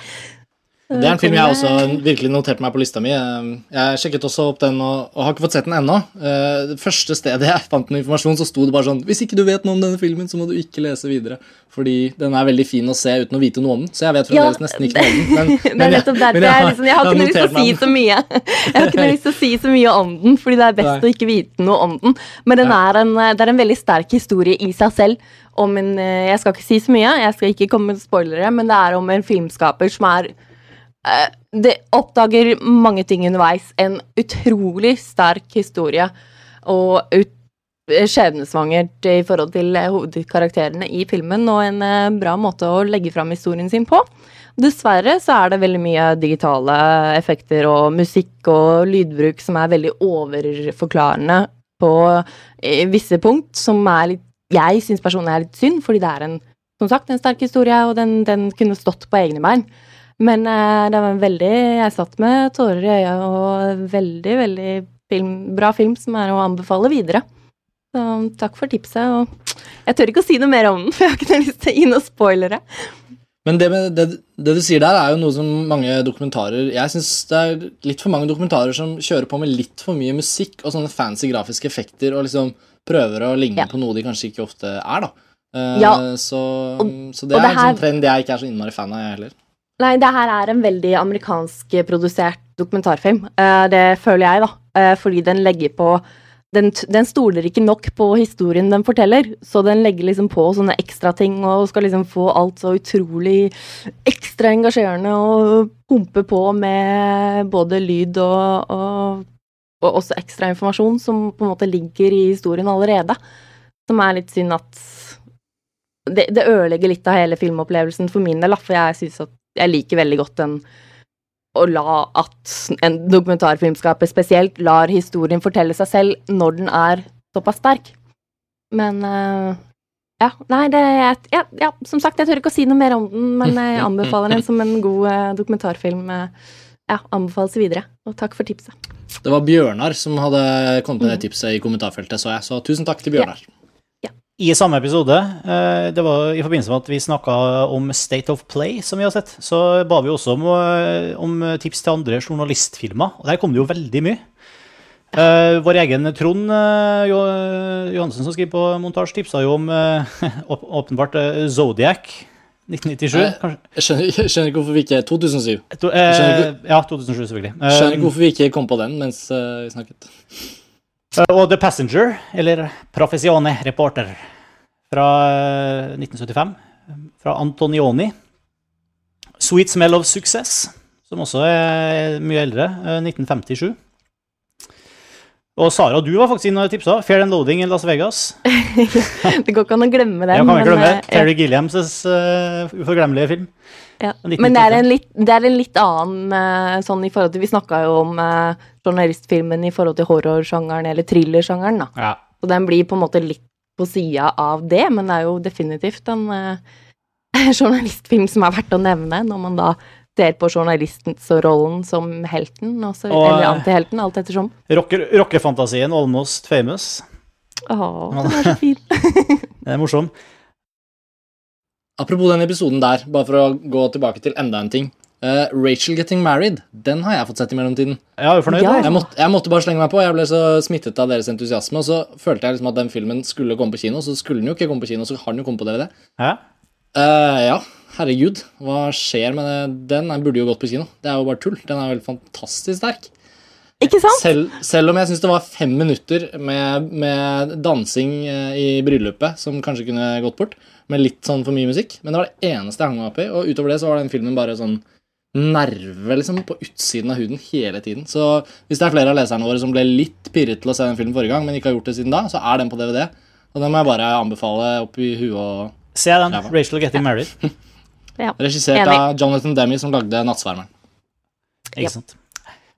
Det er en film jeg også virkelig noterte meg på lista mi. Eh, Jeg sjekket også opp den og, og har ikke fått sett den ennå. Eh, Det første stedet jeg fant noe informasjon, så sto det bare sånn Hvis ikke du vet noe om denne filmen, så må du ikke lese videre. Fordi den er veldig fin å se uten å vite noe om den. Så jeg vet fremdeles Ja, nesten ikke noe om den. Men, men er jeg- men jeg, liksom, jeg har ikke noe lyst til å si så mye. Jeg har ikke noe lyst til å si så mye om den, fordi det er best Nei. å ikke vite noe om den. Men den er en, det er en veldig sterk historie i seg selv. Om en, eh, jeg skal ikke si så mye, jeg skal ikke komme med spoilere, men det er om en filmskaper som er eh, Det oppdager mange ting underveis. En utrolig sterk historie. Og ut, skjebnesvangert i forhold til eh, hovedkarakterene i filmen, og en eh, bra måte å legge fram historien sin på. Dessverre så er det veldig mye digitale effekter og musikk og lydbruk som er veldig overforklarende på eh, visse punkt, som er litt Jeg syns personlig er litt synd, fordi det er en som sagt, en sterk historie, og den, den kunne stått på egne bein. Men eh, det var en veldig Jeg satt med tårer i øya, og veldig, veldig film, bra film som er å anbefale videre. Så takk for tipset. Og jeg tør ikke å si noe mer om den, for jeg har ikke lyst til å gi noen spoilere. Men det, med, det, det du sier der, er jo noe som mange dokumentarer Jeg syns det er litt for mange dokumentarer som kjører på med litt for mye musikk og sånne fancy grafiske effekter og liksom prøver å ligne Ja. på noe de kanskje ikke ofte er, da. Uh, Ja, så, og- så det er en sånn trend jeg ikke er så innmari fan av, jeg heller. Nei, det her er en veldig amerikansk produsert dokumentarfilm. Eh, det føler jeg, da. Eh, fordi den legger på den, den stoler ikke nok på historien den forteller, så den legger liksom på sånne ekstra ting og skal liksom få alt så utrolig ekstra engasjerende og pumpe på med både lyd og, og, og også ekstra informasjon som på en måte ligger i historien allerede. Som er litt synd at det, det ødelegger litt av hele filmopplevelsen for min del, for jeg syns at jeg liker veldig godt den å la at en dokumentarfilmskaper spesielt lar historien fortelle seg selv når den er såpass sterk. Men uh, ja, nei, det jeg, ja, ja, som sagt, jeg tør ikke å si noe mer om den, men jeg anbefaler den som en god uh, dokumentarfilm. Uh, ja, anbefales videre. Og takk for tipset. Det var Bjørnar som hadde kommet med det tipset i kommentarfeltet, så jeg. Så tusen takk til Bjørnar. I samme episode, eh, det var i forbindelse med at vi snakka om State of Play, som vi har sett, så ba vi også om, eh, om tips til andre journalistfilmer, og der kom det jo veldig mye. Eh, vår egen Trond Johansen, som skriver på montasje, tipsa jo om åpenbart Zodiac 1997. Nei. Kanskje. Jeg skjønner, jeg skjønner ikke hvorfor vi ikke 2007. To, ja, 2007, selvfølgelig. Skjønner ikke hvorfor vi ikke kom på den mens vi snakket. Eh, Og The Passenger, eller Professione Reporter, fra eh, 1975, fra Antonioni. Sweet Smell of Success, som også er mye eldre, eh, 1957. Og Sara, du var faktisk inne og tipsa. Fair and Loading i Las Vegas. Det går ikke an å glemme den. Ja, kan vi glemme eh, Terry Gilliams' uh, uforglemmelige film. Ja. Men det er en litt, det er en litt annen eh, sånn i forhold til Vi snakka jo om eh, journalistfilmen i forhold til horrorsjangeren eller thrillersjangeren, da. Ja. Så den blir på en måte litt på sida av det, men det er jo definitivt en eh, journalistfilm som er verdt å nevne, når man da ser på journalistrollen som helten, også, Og, eller eh, antihelten, alt ettersom. Rocker, Almost Famous. Åh, den er så fin. det er morsom. Apropos den episoden der, bare for å gå tilbake til enda en ting. Uh, Rachel Getting Married, den har jeg fått sett i mellomtiden. Ja, er fornøyd? Jeg måtte, jeg måtte bare slenge meg på. Jeg ble så smittet av deres entusiasme. Og så følte jeg liksom at den filmen skulle komme på kino, så skulle den jo ikke komme på kino, så har den jo kommet på DVD. Hæ? Uh, ja, herregud. Hva skjer med det? den? Den burde jo gått på kino. Det er jo bare tull. Den er vel fantastisk sterk. Ikke sant? Selv, selv om jeg syns det var fem minutter med, med dansing eh, i bryllupet som kanskje kunne gått bort, med litt sånn for mye musikk. Men det var det eneste jeg hang meg opp i, og utover det så var den filmen bare sånn nerve liksom på utsiden av huden hele tiden. Så hvis det er flere av leserne våre som ble litt pirret til å se den filmen forrige gang, men ikke har gjort det siden da, så er den på DVD. Og den må jeg bare anbefale opp i huet og Se den. Ja. Rachel Getting Married. Ja. Regissert Enig. av Jonathan Demme, som lagde 'Nattsvermeren'. Ikke sant.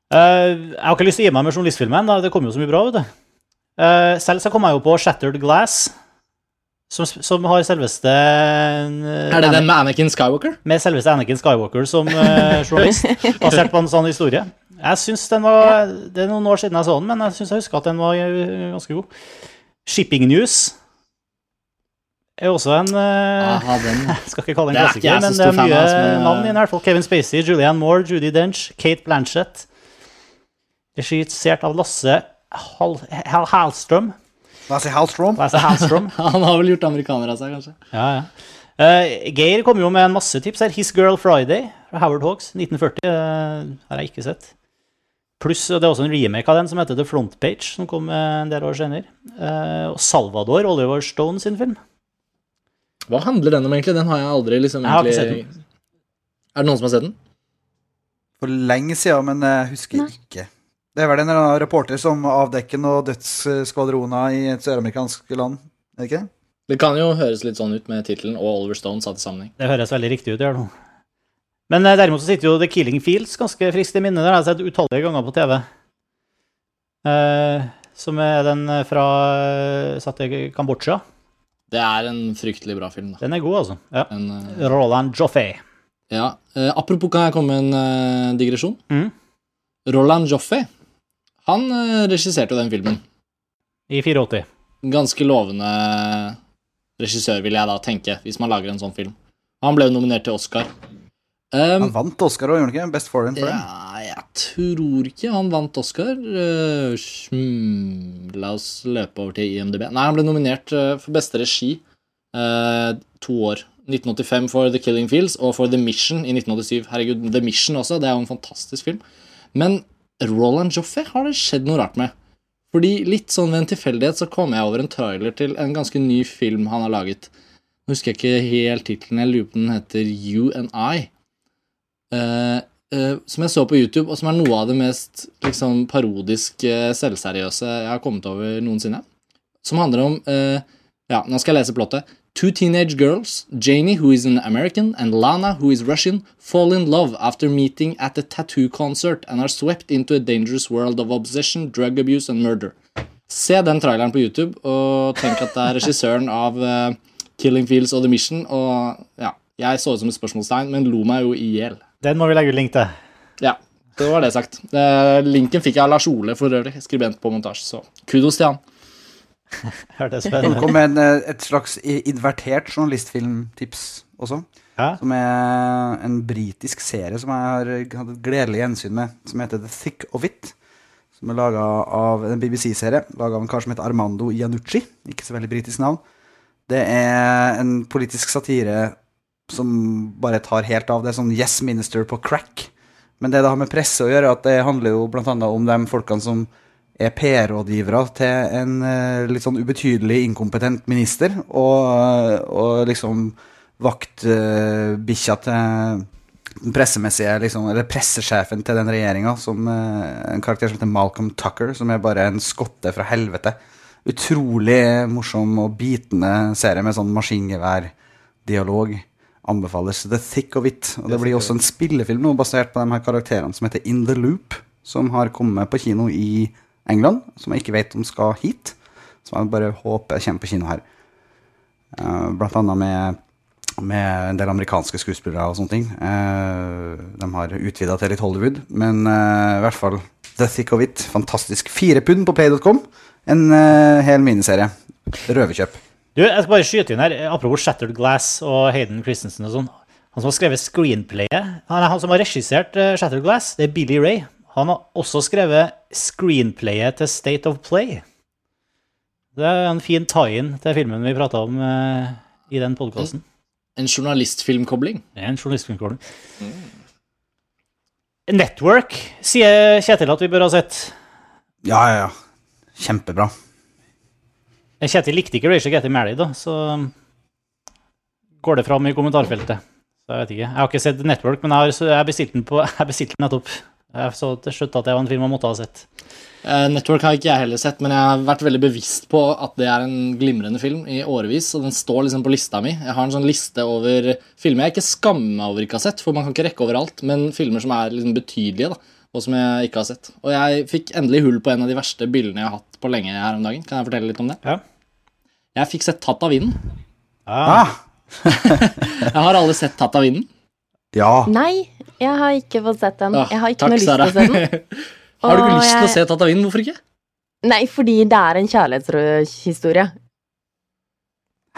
Eh, jeg har ikke lyst til å gi meg med journalistfilmen. Da. Det kommer jo så mye bra. vet du. Uh, selv så kom jeg jo på Shattered Glass, som, som har selveste uh, Er det den med Anakin Skywalker? Med selveste Anakin Skywalker som journalist, basert på en sånn historie. Jeg synes den var, Det er noen år siden jeg så den, men jeg syns jeg husker at den var ganske god. Shipping News. er også en Aha, den. Jeg skal ikke kalle den er klassiker, men det er mye eh, navn i den. hvert fall. Kevin Spacey, Julianne Moore, Judy Dench, Kate Blanchett. Regissert av Lasse Hal Hal Hallstrøm. Lasse Halstrøm? Lasse Halstrøm. Han har vel gjort amerikaner av seg, kanskje. Ja, ja. Uh, Geir kom jo med en masse tips her. His Girl Friday fra Howard Hawks, 1940. uh, har jeg ikke sett. Pluss det er også en remake av den som heter The Front Page, som kom eh, en del år senere. Uh, og Salvador, Oliver Stone sin film. Hva handler den om, egentlig? Den har jeg aldri liksom Jeg har ikke sett den. Er det noen som har sett den? For lenge siden, men jeg husker Nei. ikke. Det er vel en eller annen reporter som avdekker noen dødsskvadroner i et søramerikansk land, er det ikke? Det kan jo høres litt sånn ut med tittelen og Oliver Stone satt i sammenheng. Det høres veldig riktig ut. gjør det. Men eh, derimot så sitter jo The Killing Fields ganske friskt i minnet. Det har jeg sett utallige ganger på TV. Eh, som er den eh, fra eh, satt i Kambodsja. Det er en fryktelig bra film, da. Den er god, altså. Ja. En, uh... Roland Joffey. ja. eh, apropos, kan jeg komme med en uh, digresjon? Mm. Roland Joffe, han uh, regisserte jo den filmen. I 84. Ganske lovende regissør, vil jeg da tenke, hvis man lager en sånn film. Han ble jo nominert til Oscar. Um, Han vant Oscar òg, gjorde han ikke? Best foreign for den. Ja, jeg tror ikke han vant Oscar. Uh, hmm, la oss løpe over til IMDb. Nei, han ble nominert eh, for beste regi uh, to år. 1985 for The Killing Fields og for The Mission i 1987. Herregud, The Mission også, det er jo en fantastisk film. Men Roland Joffe har det skjedd noe rart med. Fordi litt sånn ved en tilfeldighet så kom jeg over en trailer til en ganske ny film han har laget. Nå husker jeg ikke helt tittelen, jeg lurer på den heter You and I. Uh, uh, som jeg så på YouTube, og som er noe av det mest liksom, parodisk uh, selvseriøse jeg har kommet over noensinne. Som handler om eh, Ja, nå skal jeg lese plottet. Two teenage girls, Janie, who is an American, and Lana, who is Russian, fall in love after meeting at a tattoo concert and are swept into a dangerous world of obsession, drug abuse and murder. Se den traileren på YouTube, og tenk at det er regissøren av uh, Killing Fields og The Mission, og ja, jeg så ut som et spørsmålstegn, men lo meg jo i hjel. Den må vi legge ut link til. Ja, det var det sagt. Uh, linken fikk jeg av Lars Ole for øvrig, skribent på montasje, så kudos til han. Hørtes spennende ut. kom med en, eh, et slags invertert journalistfilmtips også. Ja. Som er en britisk serie som jeg har hatt et gledelig gjensyn med, som heter The Thick of It. Som er laga av en BBC-serie, laga av en kar som heter Armando Iannucci. Ikke så veldig britisk navn. Det er en politisk satire som bare tar helt av. Det er sånn Yes Minister på crack. Men det det har med presse å gjøre, at det handler jo annet om de folkene som er PR-rådgivere til en uh, litt sånn ubetydelig inkompetent minister, og, og liksom vaktbikkja til den pressemessige, liksom, eller pressesjefen til den regjeringa, som eh, en karakter som heter Malcolm Tucker, som er bare en skotte fra helvete. Utrolig morsom og bitende serie med sånn maskingeværdialog. Anbefales The Thick of It. Og det blir også en spillefilm nå basert på de her karakterene som heter In the Loop, som har kommet på kino i England, som jeg ikke vet om skal hit. Som jeg bare håper kommer på kino her. Uh, blant annet med, med en del amerikanske skuespillere og sånne ting. Uh, de har utvida til litt Hollywood, men uh, i hvert fall The Thick of It. Fantastisk. Fire pund på play.com. En hel miniserie. Røverkjøp. Du, jeg skal bare skyte inn her, apropos Shattered Glass og Hayden Christensen og sånn. Han som har skrevet screenplayet, han, han som har regissert Shattered Glass, det er Billy Ray. Han har også skrevet screenplayet til State of Play. Det er en fin tie-in til filmen vi prata om eh, i den podkasten. En journalistfilmkobling. En journalistfilmkobling. en journalistkonkurranse. Network sier Kjetil at vi bør ha sett. Ja, ja, ja. Kjempebra. Kjetil likte ikke Rachel Getty Married, da, så går det fram i kommentarfeltet. Så jeg vet ikke. Jeg har ikke sett Network, men jeg har så jeg bestilte den på Jeg bestilte den nettopp. Jeg så til slutt at det var en film jeg måtte ha sett. Eh, Network har ikke jeg heller sett, men jeg har vært veldig bevisst på at det er en glimrende film i årevis, og den står liksom på lista mi. Jeg har en sånn liste over filmer jeg ikke skammer meg over ikke har sett, for man kan ikke rekke overalt, men filmer som er liksom betydelige, da, og som jeg ikke har sett. Og jeg fikk endelig hull på en av de verste bildene jeg har hatt på lenge her om dagen. Kan jeg fortelle litt om det? Ja. Jeg fikk sett Tatt av vinden. Ah, Jeg har alle sett Tatt av vinden. ja. Nei, jeg har ikke fått sett den. Ah, Jeg har ikke takk, noe lyst til å se den. har du ikke lyst til å se Tata av? Hvorfor ikke? Nei, fordi det er en kjærlighetshistorie.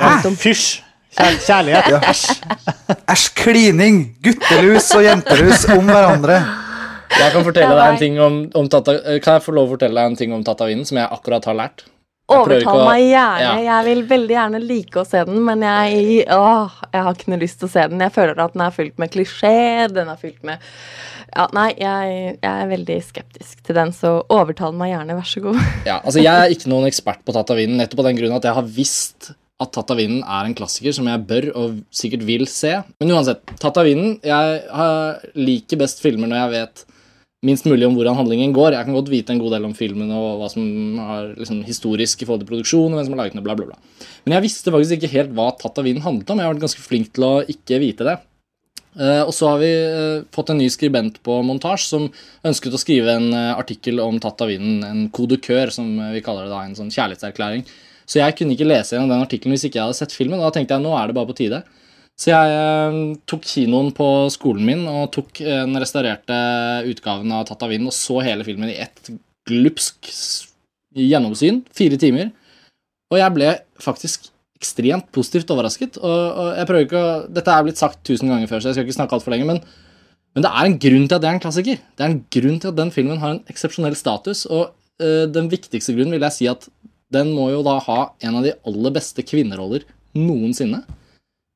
Hæ? Fysj! Kjær kjærlighet. Æsj. Æsj, klining! Guttelus og jentelus om hverandre. Jeg kan fortelle deg en ting om, om tata, Kan jeg få lov å fortelle deg en ting om Tatavinen som jeg akkurat har lært? Overtal meg gjerne. Ja. Jeg vil veldig gjerne like å se den, men jeg, åh, jeg har ikke noe lyst til å se den. Jeg føler at den er fylt med klisjé. Den er fylt med ja, Nei, jeg, jeg er veldig skeptisk til den, så overtal meg gjerne, vær så god. Ja, altså Jeg er ikke noen ekspert på Tatavinen, nettopp av den grunn at jeg har visst at Tatavinen er en klassiker som jeg bør og sikkert vil se. Men uansett, Tatavinen Jeg liker best filmer når jeg vet minst mulig om hvordan handlingen går. Jeg kan godt vite en god del om filmen og hva som er liksom, historisk i forhold til produksjon, og hvem som har laget den, bla, bla, bla. Men jeg visste faktisk ikke helt hva Tatt av vinden handlet om. Jeg har vært ganske flink til å ikke vite det. Uh, og så har vi uh, fått en ny skribent på montasje som ønsket å skrive en uh, artikkel om Tatt av vinden, en kodekør, som vi kaller det da, en sånn kjærlighetserklæring. Så jeg kunne ikke lese gjennom den artikkelen hvis ikke jeg hadde sett filmen, og da tenkte jeg nå er det bare på tide. Så jeg eh, tok kinoen på skolen min og tok eh, den restaurerte utgaven av Tatavinen og så hele filmen i ett glupsk gjennomsyn, fire timer. Og jeg ble faktisk ekstremt positivt overrasket. Og, og jeg prøver ikke å, Dette er blitt sagt tusen ganger før, så jeg skal ikke snakke altfor lenge, men, men det er en grunn til at det er en klassiker. Det er en grunn til at den filmen har en eksepsjonell status, og øh, den viktigste grunnen vil jeg si at den må jo da ha en av de aller beste kvinneroller noensinne.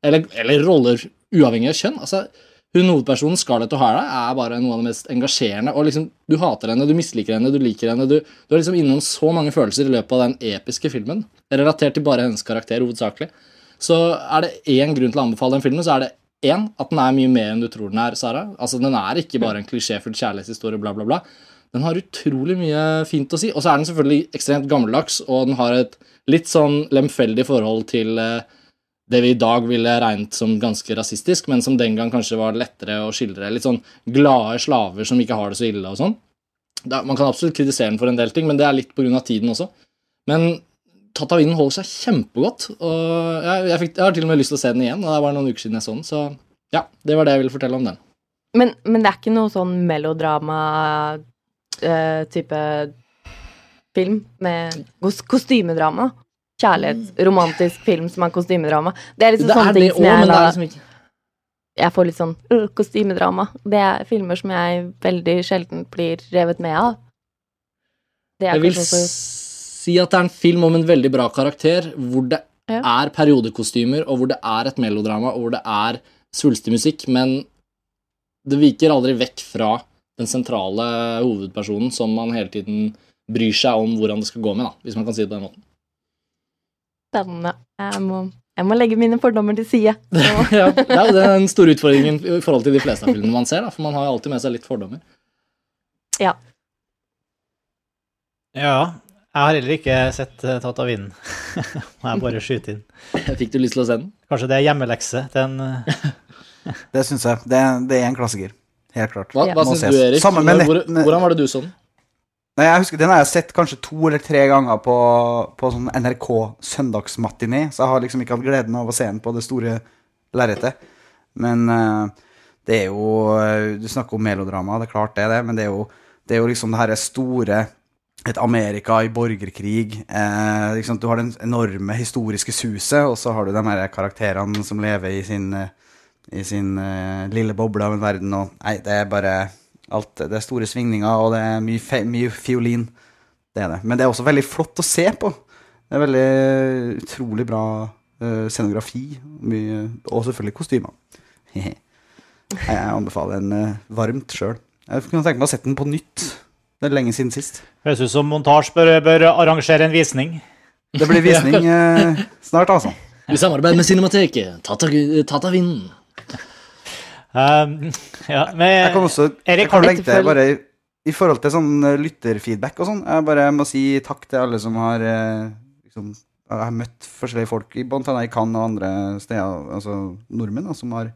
Eller, eller roller uavhengig av kjønn. Altså, hun hovedpersonen, Scarlett O'Hara, er bare noe av det mest engasjerende. og liksom, Du hater henne, du misliker henne, du liker henne. Du, du er liksom innom så mange følelser i løpet av den episke filmen. Relatert til bare hennes karakter, hovedsakelig. Så er det én grunn til å anbefale den filmen, så er det én at den er mye mer enn du tror den er, Sara. Altså, Den er ikke bare en klisjéfull kjærlighetshistorie, bla, bla, bla. Den har utrolig mye fint å si. Og så er den selvfølgelig ekstremt gammeldags, og den har et litt sånn lemfeldig forhold til eh, det vi i dag ville regnet som ganske rasistisk, men som den gang kanskje var lettere å skildre. Litt sånn glade slaver som ikke har det så ille og sånn. Man kan absolutt kritisere den for en del ting, men det er litt pga. tiden også. Men Tatavinen holder seg kjempegodt, og jeg, jeg, fikk, jeg har til og med lyst til å se den igjen. og Det bare noen uker siden jeg så den, så ja, det var det jeg ville fortelle om den. Men, men det er ikke noe sånn melodrama-type film med kos kostymedrama? Kjærlighets, romantisk film som er kostymedrama. Det er liksom Det sånne er ting som jeg da liksom Jeg får litt sånn øh, kostymedrama. Det er filmer som jeg veldig sjelden blir revet med av. Det Jeg vil også si at det er en film om en veldig bra karakter, hvor det Ja. er periodekostymer, og hvor det er et melodrama, og hvor det er svulstig musikk, men det viker aldri vekk fra den sentrale hovedpersonen som man hele tiden bryr seg om hvordan det skal gå med, da, hvis man kan si det på den måten. Spennende. Jeg må, jeg må legge mine fordommer til side. Ja, det er jo den store utfordringen i forhold til de fleste av filmene man ser, da, for man har jo alltid med seg litt fordommer. Ja. Ja. Jeg har heller ikke sett uh, Tatavinen. Må jeg bare skyte inn. Fikk du lyst til å se den? Kanskje det er hjemmelekse til en eh, Det syns jeg. Det, det er en klassiker. Helt klart. Hva, hva syns du, Erik? Sammen med Hvor, hvordan var det du så den? Nei, jeg husker Den har jeg sett kanskje to eller tre ganger på, på sånn NRK søndagsmatiné, så jeg har liksom ikke hatt gleden av å se den på det store lerretet. Men uh, det er jo eh, Du snakker om melodrama, det er klart det det, men det er jo, det er jo liksom det her store et Amerika i borgerkrig. Eh, liksom, du har den enorme historiske suset, og så har du de her karakterene som lever i sin, eh, i sin uh, lille boble av en verden. Og, nei, det er bare alt. Det er store svingninger, og det er mye, fe mye fiolin. Det er det. Men det er også veldig flott å se på. Det er veldig utrolig bra uh, scenografi, mye, og selvfølgelig kostymer. jeg anbefaler den uh, varmt sjøl. Jeg kunne tenke meg å sette den på nytt. Det er lenge siden sist. Høres ut som montasje bør, bør arrangere en visning. Det blir visning uh, snart, altså. I samarbeid med Cinemateket. Tata, Tatavinden. Um, ja, men Jeg kan også Erik, jeg kan har du legge til bare i, forhold til sånn eh, lytterfeedback og sånn. Jeg bare må si takk til alle som har eh, liksom, Jeg har møtt forskjellige folk, i blant annet i Cannes og andre steder, altså nordmenn, da, som har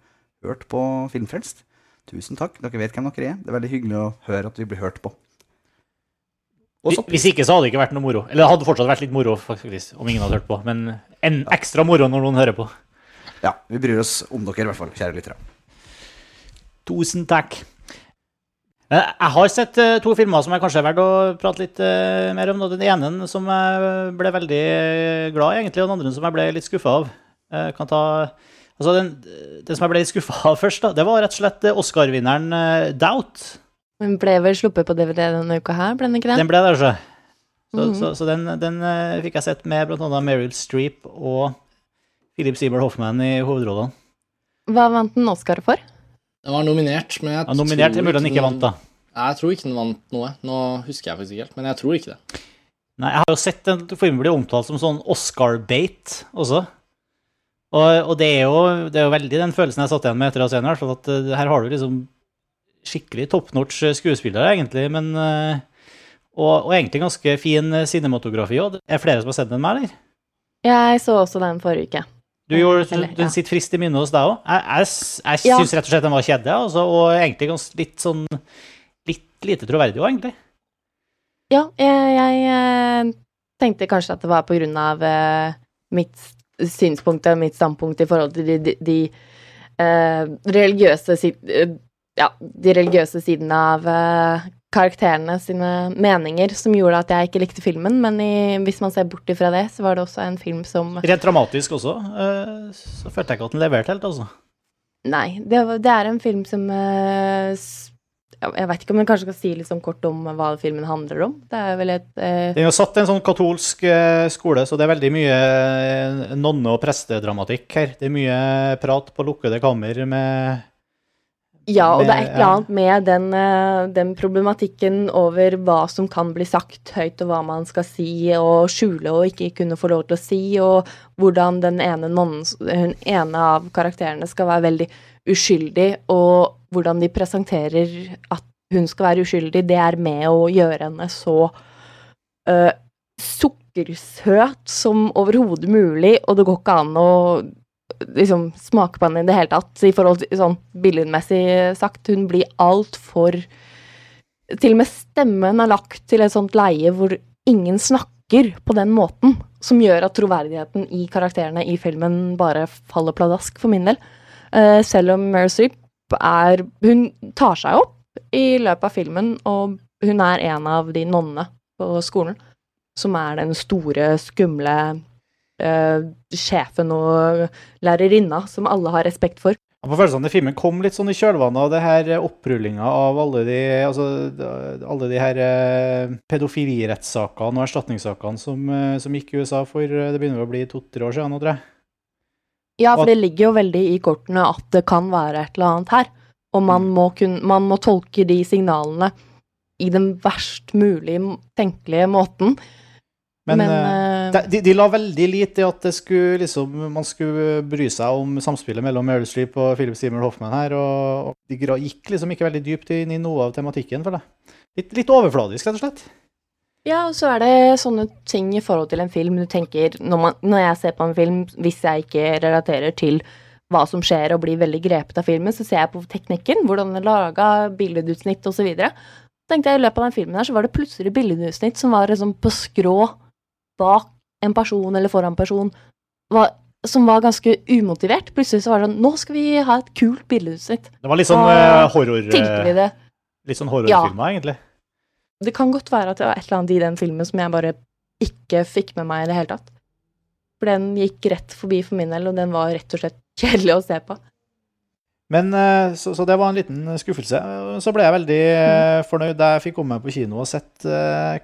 hørt på Filmfrelst. Tusen takk. Dere vet hvem dere er. Det er veldig hyggelig å høre at vi blir hørt på. Hvis ikke så hadde det ikke vært noe moro. Eller det hadde fortsatt vært litt moro faktisk, om ingen hadde hørt på. Men en ekstra moro når noen hører på. Ja, vi bryr oss om dere i hvert fall, kjære lyttere. Tusen takk. Eh, Jeg har sett eh, to filmer som jeg kanskje er verdt å prate litt eh, mer om. Den ene som jeg ble veldig glad i, egentlig, og den andre som jeg ble litt skuffa av. Ta, altså den, den som jeg ble litt skuffa av først, da, det var rett og slett Oscar-vinneren Doubt. Den ble vel sluppet på DVD denne uka her, ble den ikke det? Den ble der, så. mm -hmm. så, så den, den fikk jeg sett med bl.a. Meryl Streep og Philip Seymour Hoffman i hovedrollene. Hva vant den Oscar for? Den var nominert, men jeg Ja, nominert, tror mulig han ikke den- vant, da. Nei, jeg tror ikke den vant noe. Nå husker jeg faktisk ikke helt, men jeg tror ikke det. Nei, jeg har jo sett den filmen bli omtalt som sånn Oscar-bait også. Og, og det, er jo, det er jo veldig den følelsen jeg satt igjen med etter å ha sett den. i At eh, her har du liksom skikkelig top notch skuespillere, egentlig. Men, eh, og, og egentlig ganske fin eh, cinematografi òg. Er det flere som har sett den med, eller? Jeg så også den forrige uke. Du gjorde, Eller, Den ja. sitter frist i minnet hos deg òg. Jeg, jeg, jeg Ja. rett og slett den var kjedelig, altså, og egentlig litt sånn Litt lite troverdig òg, egentlig. Ja, jeg, jeg eh, tenkte kanskje at det var på grunn av eh, mitt synspunkt og mitt standpunkt i forhold til de, de, de eh, religiøse si- eh, ja, de religiøse sidene av eh, karakterene sine meninger som gjorde at jeg ikke likte filmen, men i, hvis man ser bort ifra det, så var det også en film som Rent dramatisk også, eh, så følte jeg ikke at den leverte helt, altså. Nei, det, det er en film som eh, Jeg vet ikke om jeg kanskje skal si litt sånn kort om hva filmen handler om. Det er vel et eh, Den er satt i en sånn katolsk eh, skole, så det er veldig mye nonne- og prestedramatikk her. Det er mye prat på lukkede kammer med Ja, og det er et eller annet med den, eh, den problematikken over hva som kan bli sagt høyt, og hva man skal si og skjule og ikke kunne få lov til å si, og hvordan den ene nonnen, hun ene av karakterene skal være veldig uskyldig, og hvordan de presenterer at hun skal være uskyldig, det er med å gjøre henne så uh, sukkersøt som overhodet mulig, og det går ikke an å liksom smake på henne i det hele tatt, i forhold til sånn billedmessig sagt. Hun blir altfor Til og med stemmen er lagt til et sånt leie hvor ingen snakker på den måten, som gjør at troverdigheten i karakterene i filmen bare faller pladask, for min del. Uh, selv om Meryl er Hun tar seg opp i løpet av filmen, og hun er en av de nonnene på skolen som er den store, skumle eh, sjefen og lærerinna som alle har respekt for. Jeg får følelsen at filmen kom litt sånn i kjølvannet av det her opprullinga av alle de, altså, alle de her eh, pedofilirettssakene og erstatningssakene som, eh, som gikk i USA for eh, det begynner å bli to-tre år siden nå, tror jeg. Ja, for det ligger jo veldig i kortene at det kan være et eller annet her. Og man Mm. må, kun, man må tolke de signalene i den verst mulig tenkelige måten. Men, Men, eh, de, de la veldig lite i at det skulle, liksom, man skulle bry seg om samspillet mellom Meryl Streep og Philip Seymour Hoffman her, og, og de gikk liksom ikke veldig dypt inn i noe av tematikken, føler jeg. Litt, litt overfladisk, rett og slett. Ja, og så er det sånne ting i forhold til en film du tenker når, man, når jeg ser på en film, hvis jeg ikke relaterer til hva som skjer og blir veldig grepet av filmen, så ser jeg på teknikken, hvordan den er laga, billedutsnitt osv. tenkte jeg I løpet av den filmen her så var det plutselig billedutsnitt som var liksom på skrå bak en person eller foran en person, var, som var ganske umotivert. Plutselig så var det sånn Nå skal vi ha et kult bildeutsnitt. Det var litt sånn eh, horror... Vi eh, det Litt sånn horrorfilmer, egentlig. Det kan godt være at det var et eller annet i den filmen som jeg bare ikke fikk med meg i det hele tatt. For den gikk rett forbi for min del, og den var rett og slett kjedelig å se på. Men eh, så, så det var en liten skuffelse. Så ble jeg veldig mm. fornøyd da jeg fikk komme meg på kino og sett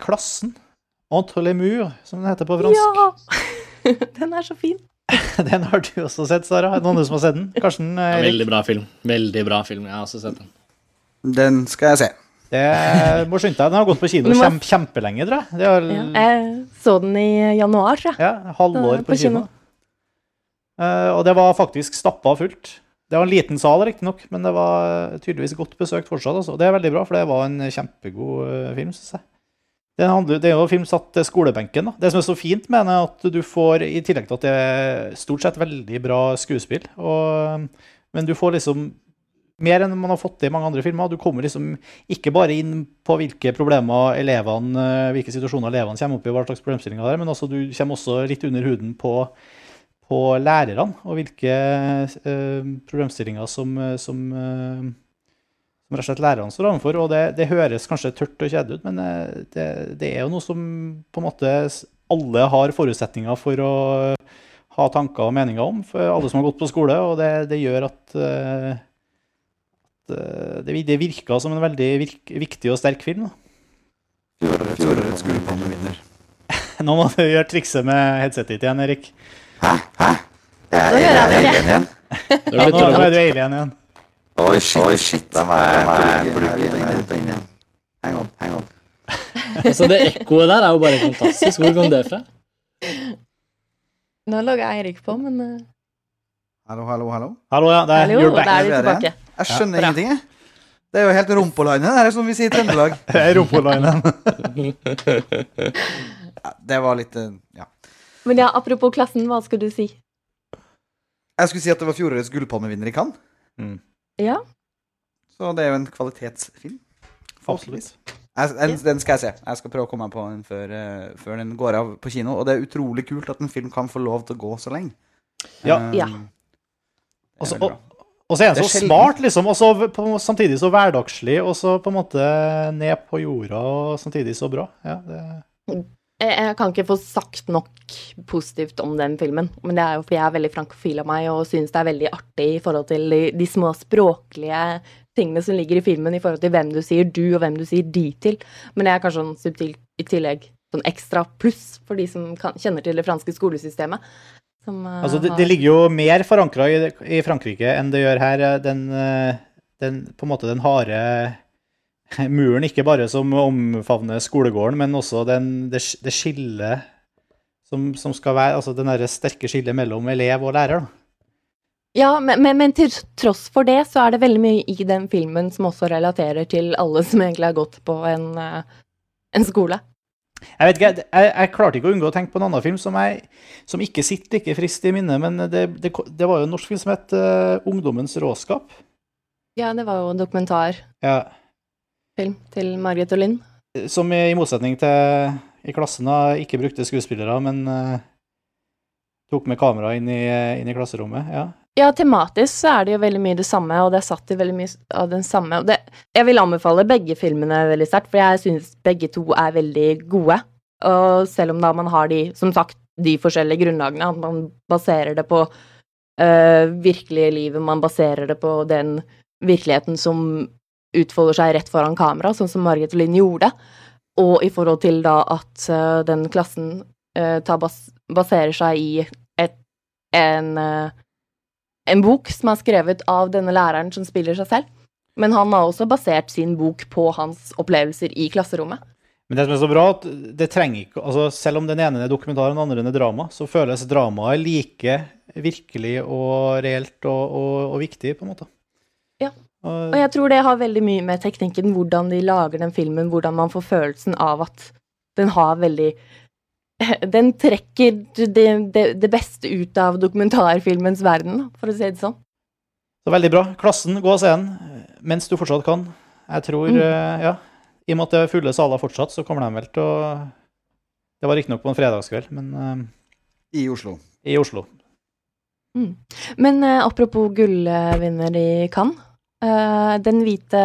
Klassen. Entre les murs, som den heter på fransk. Ja! den er så fin. Den har du også sett, Sara. Er det noen som har sett den? Karsten? Ja, veldig bra film. Veldig bra film. Jeg har også sett den. Den skal jeg se. Det må skynde deg. Den har gått på kino Du kjempe, kjempelenge, tror jeg. Det har, Ja. Jeg så den i januar, tror jeg. ja, halvår på, på kino. kino. Uh, og det var faktisk stappa fullt. Det var en liten sal, riktignok, men det var tydeligvis godt besøkt fortsatt. Altså. Det er veldig bra, for det var en kjempegod eh, film, syns jeg. Det er jo en film satt til skolebenken. Da. Det som er så fint med den, er at du får, i tillegg til at det er stort sett veldig bra skuespill, og, men du får liksom mer enn man har fått til i mange andre filmer. Du kommer liksom ikke bare inn på hvilke problemer elevene, hvilke situasjoner elevene kommer opp i, hva slags problemstillinger det er, men også, du kommer også litt under huden på, på lærerne, og hvilke eh, problemstillinger som, som, eh, som rett og slett lærerne står overfor. Og det, det høres kanskje tørt og kjedelig ut, men eh, det, det er jo noe som på en måte alle har forutsetninger for å ha tanker og meninger om, for alle som har gått på skole, og det, det gjør at, eh, at eh, det, det virka som en veldig virk, viktig og sterk film. Fjorårets gullpanne vinner. Nå må du gjøre trikset med headsetet ditt igjen, Erik. Jeg Nå gjør jeg det ikke. igjen. Det Ja, blir nå, er du alien igjen. Oi, shit, Oi, shit. Da må jeg plugge den her ut og inn igjen. Hang on, hang on. Altså, det ekkoet der er jo bare fantastisk. Hvor kom det fra? Nå lå Eirik på, men eh, Hallo, hallo, hallo. Hallo, ja. Det er, hallo, you're back. Der er vi tilbake. Jeg skjønner ja. ingenting, jeg. Det er jo helt rumpolainet, det er som vi sier i Trøndelag. Det er Rumpolinen. Ja, det var litt eh, Ja. Men ja, apropos klassen, hva skulle du si? Jeg skulle si at det var fjorårets gullpalmevinner i Cannes. Ja, Så det er jo en kvalitetsfilm. Absolutt. Jeg, den, skal jeg se. Jeg skal prøve å komme meg på den før, eh, før den går av på kino. Og det er utrolig kult at en film kan få lov til å gå så lenge. Ja. Um, Ja. er Og. Og så er den så er smart, liksom, og så på, samtidig så hverdagslig, og så på en måte ned på jorda, og samtidig så bra. Ja, det, jeg, jeg kan ikke få sagt nok positivt om den filmen, men det er jo fordi jeg er veldig frankofil av meg og synes det er veldig artig i forhold til de, de små språklige tingene som ligger i filmen, i forhold til hvem du sier du og hvem du sier de til. Men det er kanskje sånn subtilt i tillegg sånn ekstra pluss for de som kan, kjenner til det franske skolesystemet. Som, eh, altså, det, det ligger jo mer forankra i, i Frankrike enn det gjør her. Den, eh, den, på en måte den harde muren, ikke bare som omfavner skolegården, men også den, det, det skillet som, som skal være Altså den derre sterke skillet mellom elev og lærer. da. Ja, men, men, men til tross for det, så er det veldig mye i den filmen som også relaterer til alle som egentlig har gått på en, eh, en skole. Jeg vet ikke, jeg, jeg klarte ikke å unngå å tenke på en annen film som, jeg, som ikke sitter like friskt i minnet, men det, det, det var jo en norsk film som het uh, 'Ungdommens råskap'. Ja, det var jo en dokumentar. Ja, til Margit og Linn. som i, i motsetning til i klassen da, ikke brukte skuespillere, men uh, tok med kamera inn i, inn i klasserommet. Ja. Ja, tematisk så er det jo veldig mye det samme, og det er satt i veldig mye av den samme. Det, jeg vil anbefale begge filmene veldig sterkt, for jeg syns begge to er veldig gode. Og selv om da man har de, som sagt, de forskjellige grunnlagene, at man baserer det på øh, virkelige livet, man baserer det på den virkeligheten som utfolder seg rett foran kamera, sånn som Margit Linn gjorde, og i forhold til da at øh, den klassen tar bas baserer seg i et, en øh, en bok som er skrevet av denne læreren som spiller seg selv. Men han har også basert sin bok på hans opplevelser i klasserommet. Men det som er så bra, at det trenger ikke altså Selv om den ene er dokumentar og den andre er drama, så føles dramaet like virkelig og reelt og, og, og viktig, på en måte. Ja. Og, jeg tror det har veldig mye med teknikken, hvordan de lager den filmen, hvordan man får følelsen av at den har veldig Den trekker det, det, det beste ut av dokumentarfilmens verden, for å si det sånn. Så veldig bra. Klassen, gå og se den mens du fortsatt kan. Jeg tror, Mm. eh, ja I og med at det er fulle saler fortsatt, så kommer de vel til å Det var riktignok på en fredagskveld, men eh, I Oslo. i Oslo. Men eh, apropos gullvinner i Cannes. Eh, den hvite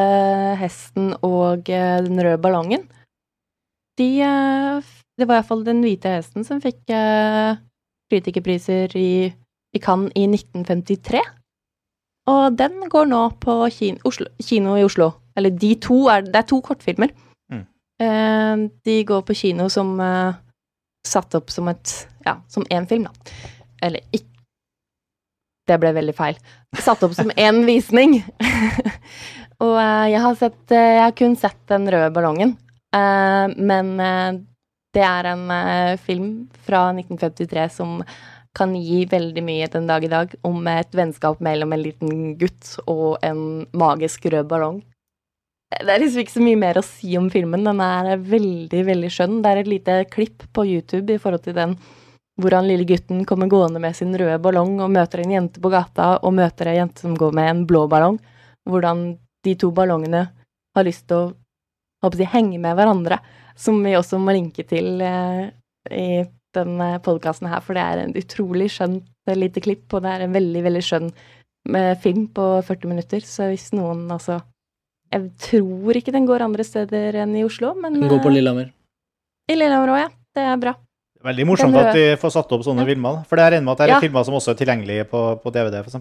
hesten og uh, den røde ballongen de, uh, Det var iallfall den hvite hesten som fikk kritikerpriser i, i Cannes i 1953. Og den går nå på kino, Oslo, kino i Oslo. Eller de to er Det er to kortfilmer. Mm. De går på kino som satt opp som et Ja, som én film, da. Eller ikke det ble veldig feil. Satt opp som én visning. og eh, jeg har sett eh, Jeg har kun sett den røde ballongen. Eh, men det er en film fra 1953 som kan gi veldig mye den dag i dag om et vennskap mellom en liten gutt og en magisk rød ballong. Det er liksom ikke så mye mer å si om filmen. Den er veldig, veldig skjønn. Det er et lite klipp på YouTube i forhold til den hvor han lille gutten kommer gående med sin røde ballong og møter en jente på gata og møter ei jente som går med en blå ballong. Hvordan de to ballongene har lyst til å håper jeg, henge med hverandre. Som vi også må linke til eh, i denne podkasten her, for det er en utrolig skjønt eh, lite klipp, og det er en veldig, veldig skjønn eh, film på 40 minutter. Så hvis noen altså Jeg tror ikke den går andre steder enn i Oslo, men Den går på eh, Lillehammer. i Lillehammer òg, ja. Det er bra. Veldig morsomt at de får satt opp sånne Ja. filmer. For det er med at det er Ja. filmer som også er tilgjengelige på, på DVD, f.eks.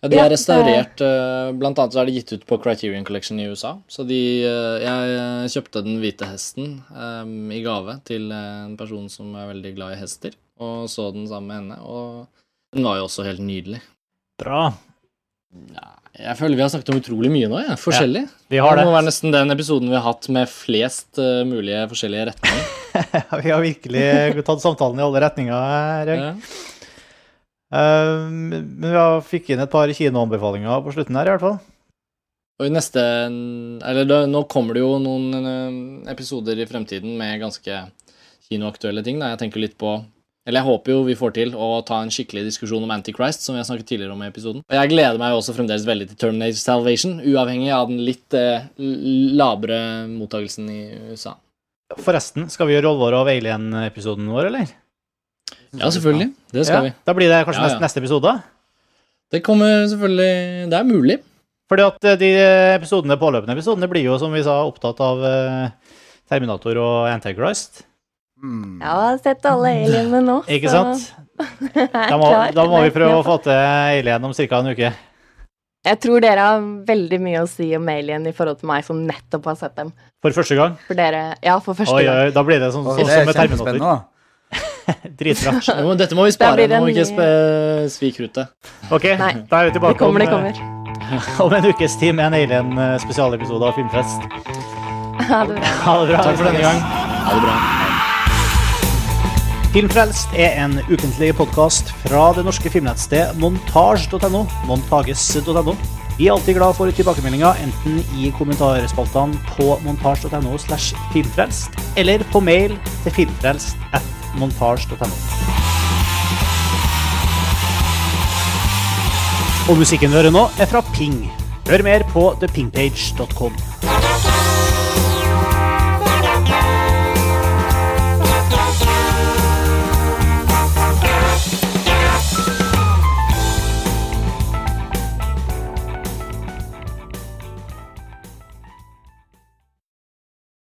Ja, de Ja, er restaurert. eh, Blant annet så er det gitt ut på Criterion Collection i USA. Så de, eh, jeg kjøpte Den hvite hesten um, i gave til en person som er veldig glad i hester, og så den sammen med henne. Og den var jo også helt nydelig. Bra. Ja, jeg føler vi har snakket om utrolig mye nå, Ja. Forskjellig. Vi har Det må være nesten den episoden vi har hatt med flest eh, mulige forskjellige retninger. Vi har virkelig tatt samtalen i alle retninger. her. Eh, Men vi har fikk inn et par kinoanbefalinger på slutten her, i hvert fall. Og i neste Eller da, nå kommer det jo noen eh, episoder i fremtiden med ganske kinoaktuelle ting. Da. Jeg tenker litt på Eller jeg håper jo vi får til å ta en skikkelig diskusjon om Antichrist, som vi har snakket tidligere om i episoden. Og jeg gleder meg jo også fremdeles veldig til Terminator Salvation, uavhengig av den litt eh, labre mottakelsen i USA. Forresten, skal vi gjøre alvor av Alien-episoden vår, eller? Ja, selvfølgelig. Det skal Ja, Da blir det kanskje Ja, ja. Neste, episode? vi. Det kommer selvfølgelig Det er mulig. Fordi at eh, de episodene, påløpende episodene blir jo, som vi sa, opptatt av eh, Terminator og Antichrist. Mm. Jeg har sett alle alienene nå, Ikke så sant? Da må, da må vi prøve å få til Alien om ca. en uke. Jeg tror dere har veldig mye å si om Alien i forhold til meg som nettopp har sett dem. For første gang. For dere Ja, for første Oi, gang. oi, da blir det sånn, sånn som er med Terminator. Dritbra. Dette må vi spare. Nå må vi ikke svi kruttet. Ok, Nei, da er vi Det tilbake kommer, det kommer. eh, om en ukes tid med en Alien-spesialepisode av Filmfest. Ha det bra. Ha det bra. Takk for denne gang. Ha det bra. Filmfrelst er en ukentlig podkast fra det norske filmnettstedet montasj.no. montages.no. Vi er alltid glad for tilbakemeldinger, enten i kommentarspaltene på montasj.no slash filmfrelst, eller på mail til filmfrelst at montasj.no. Og musikken du hører nå, er fra Ping. Hør mer på thepingpage.com.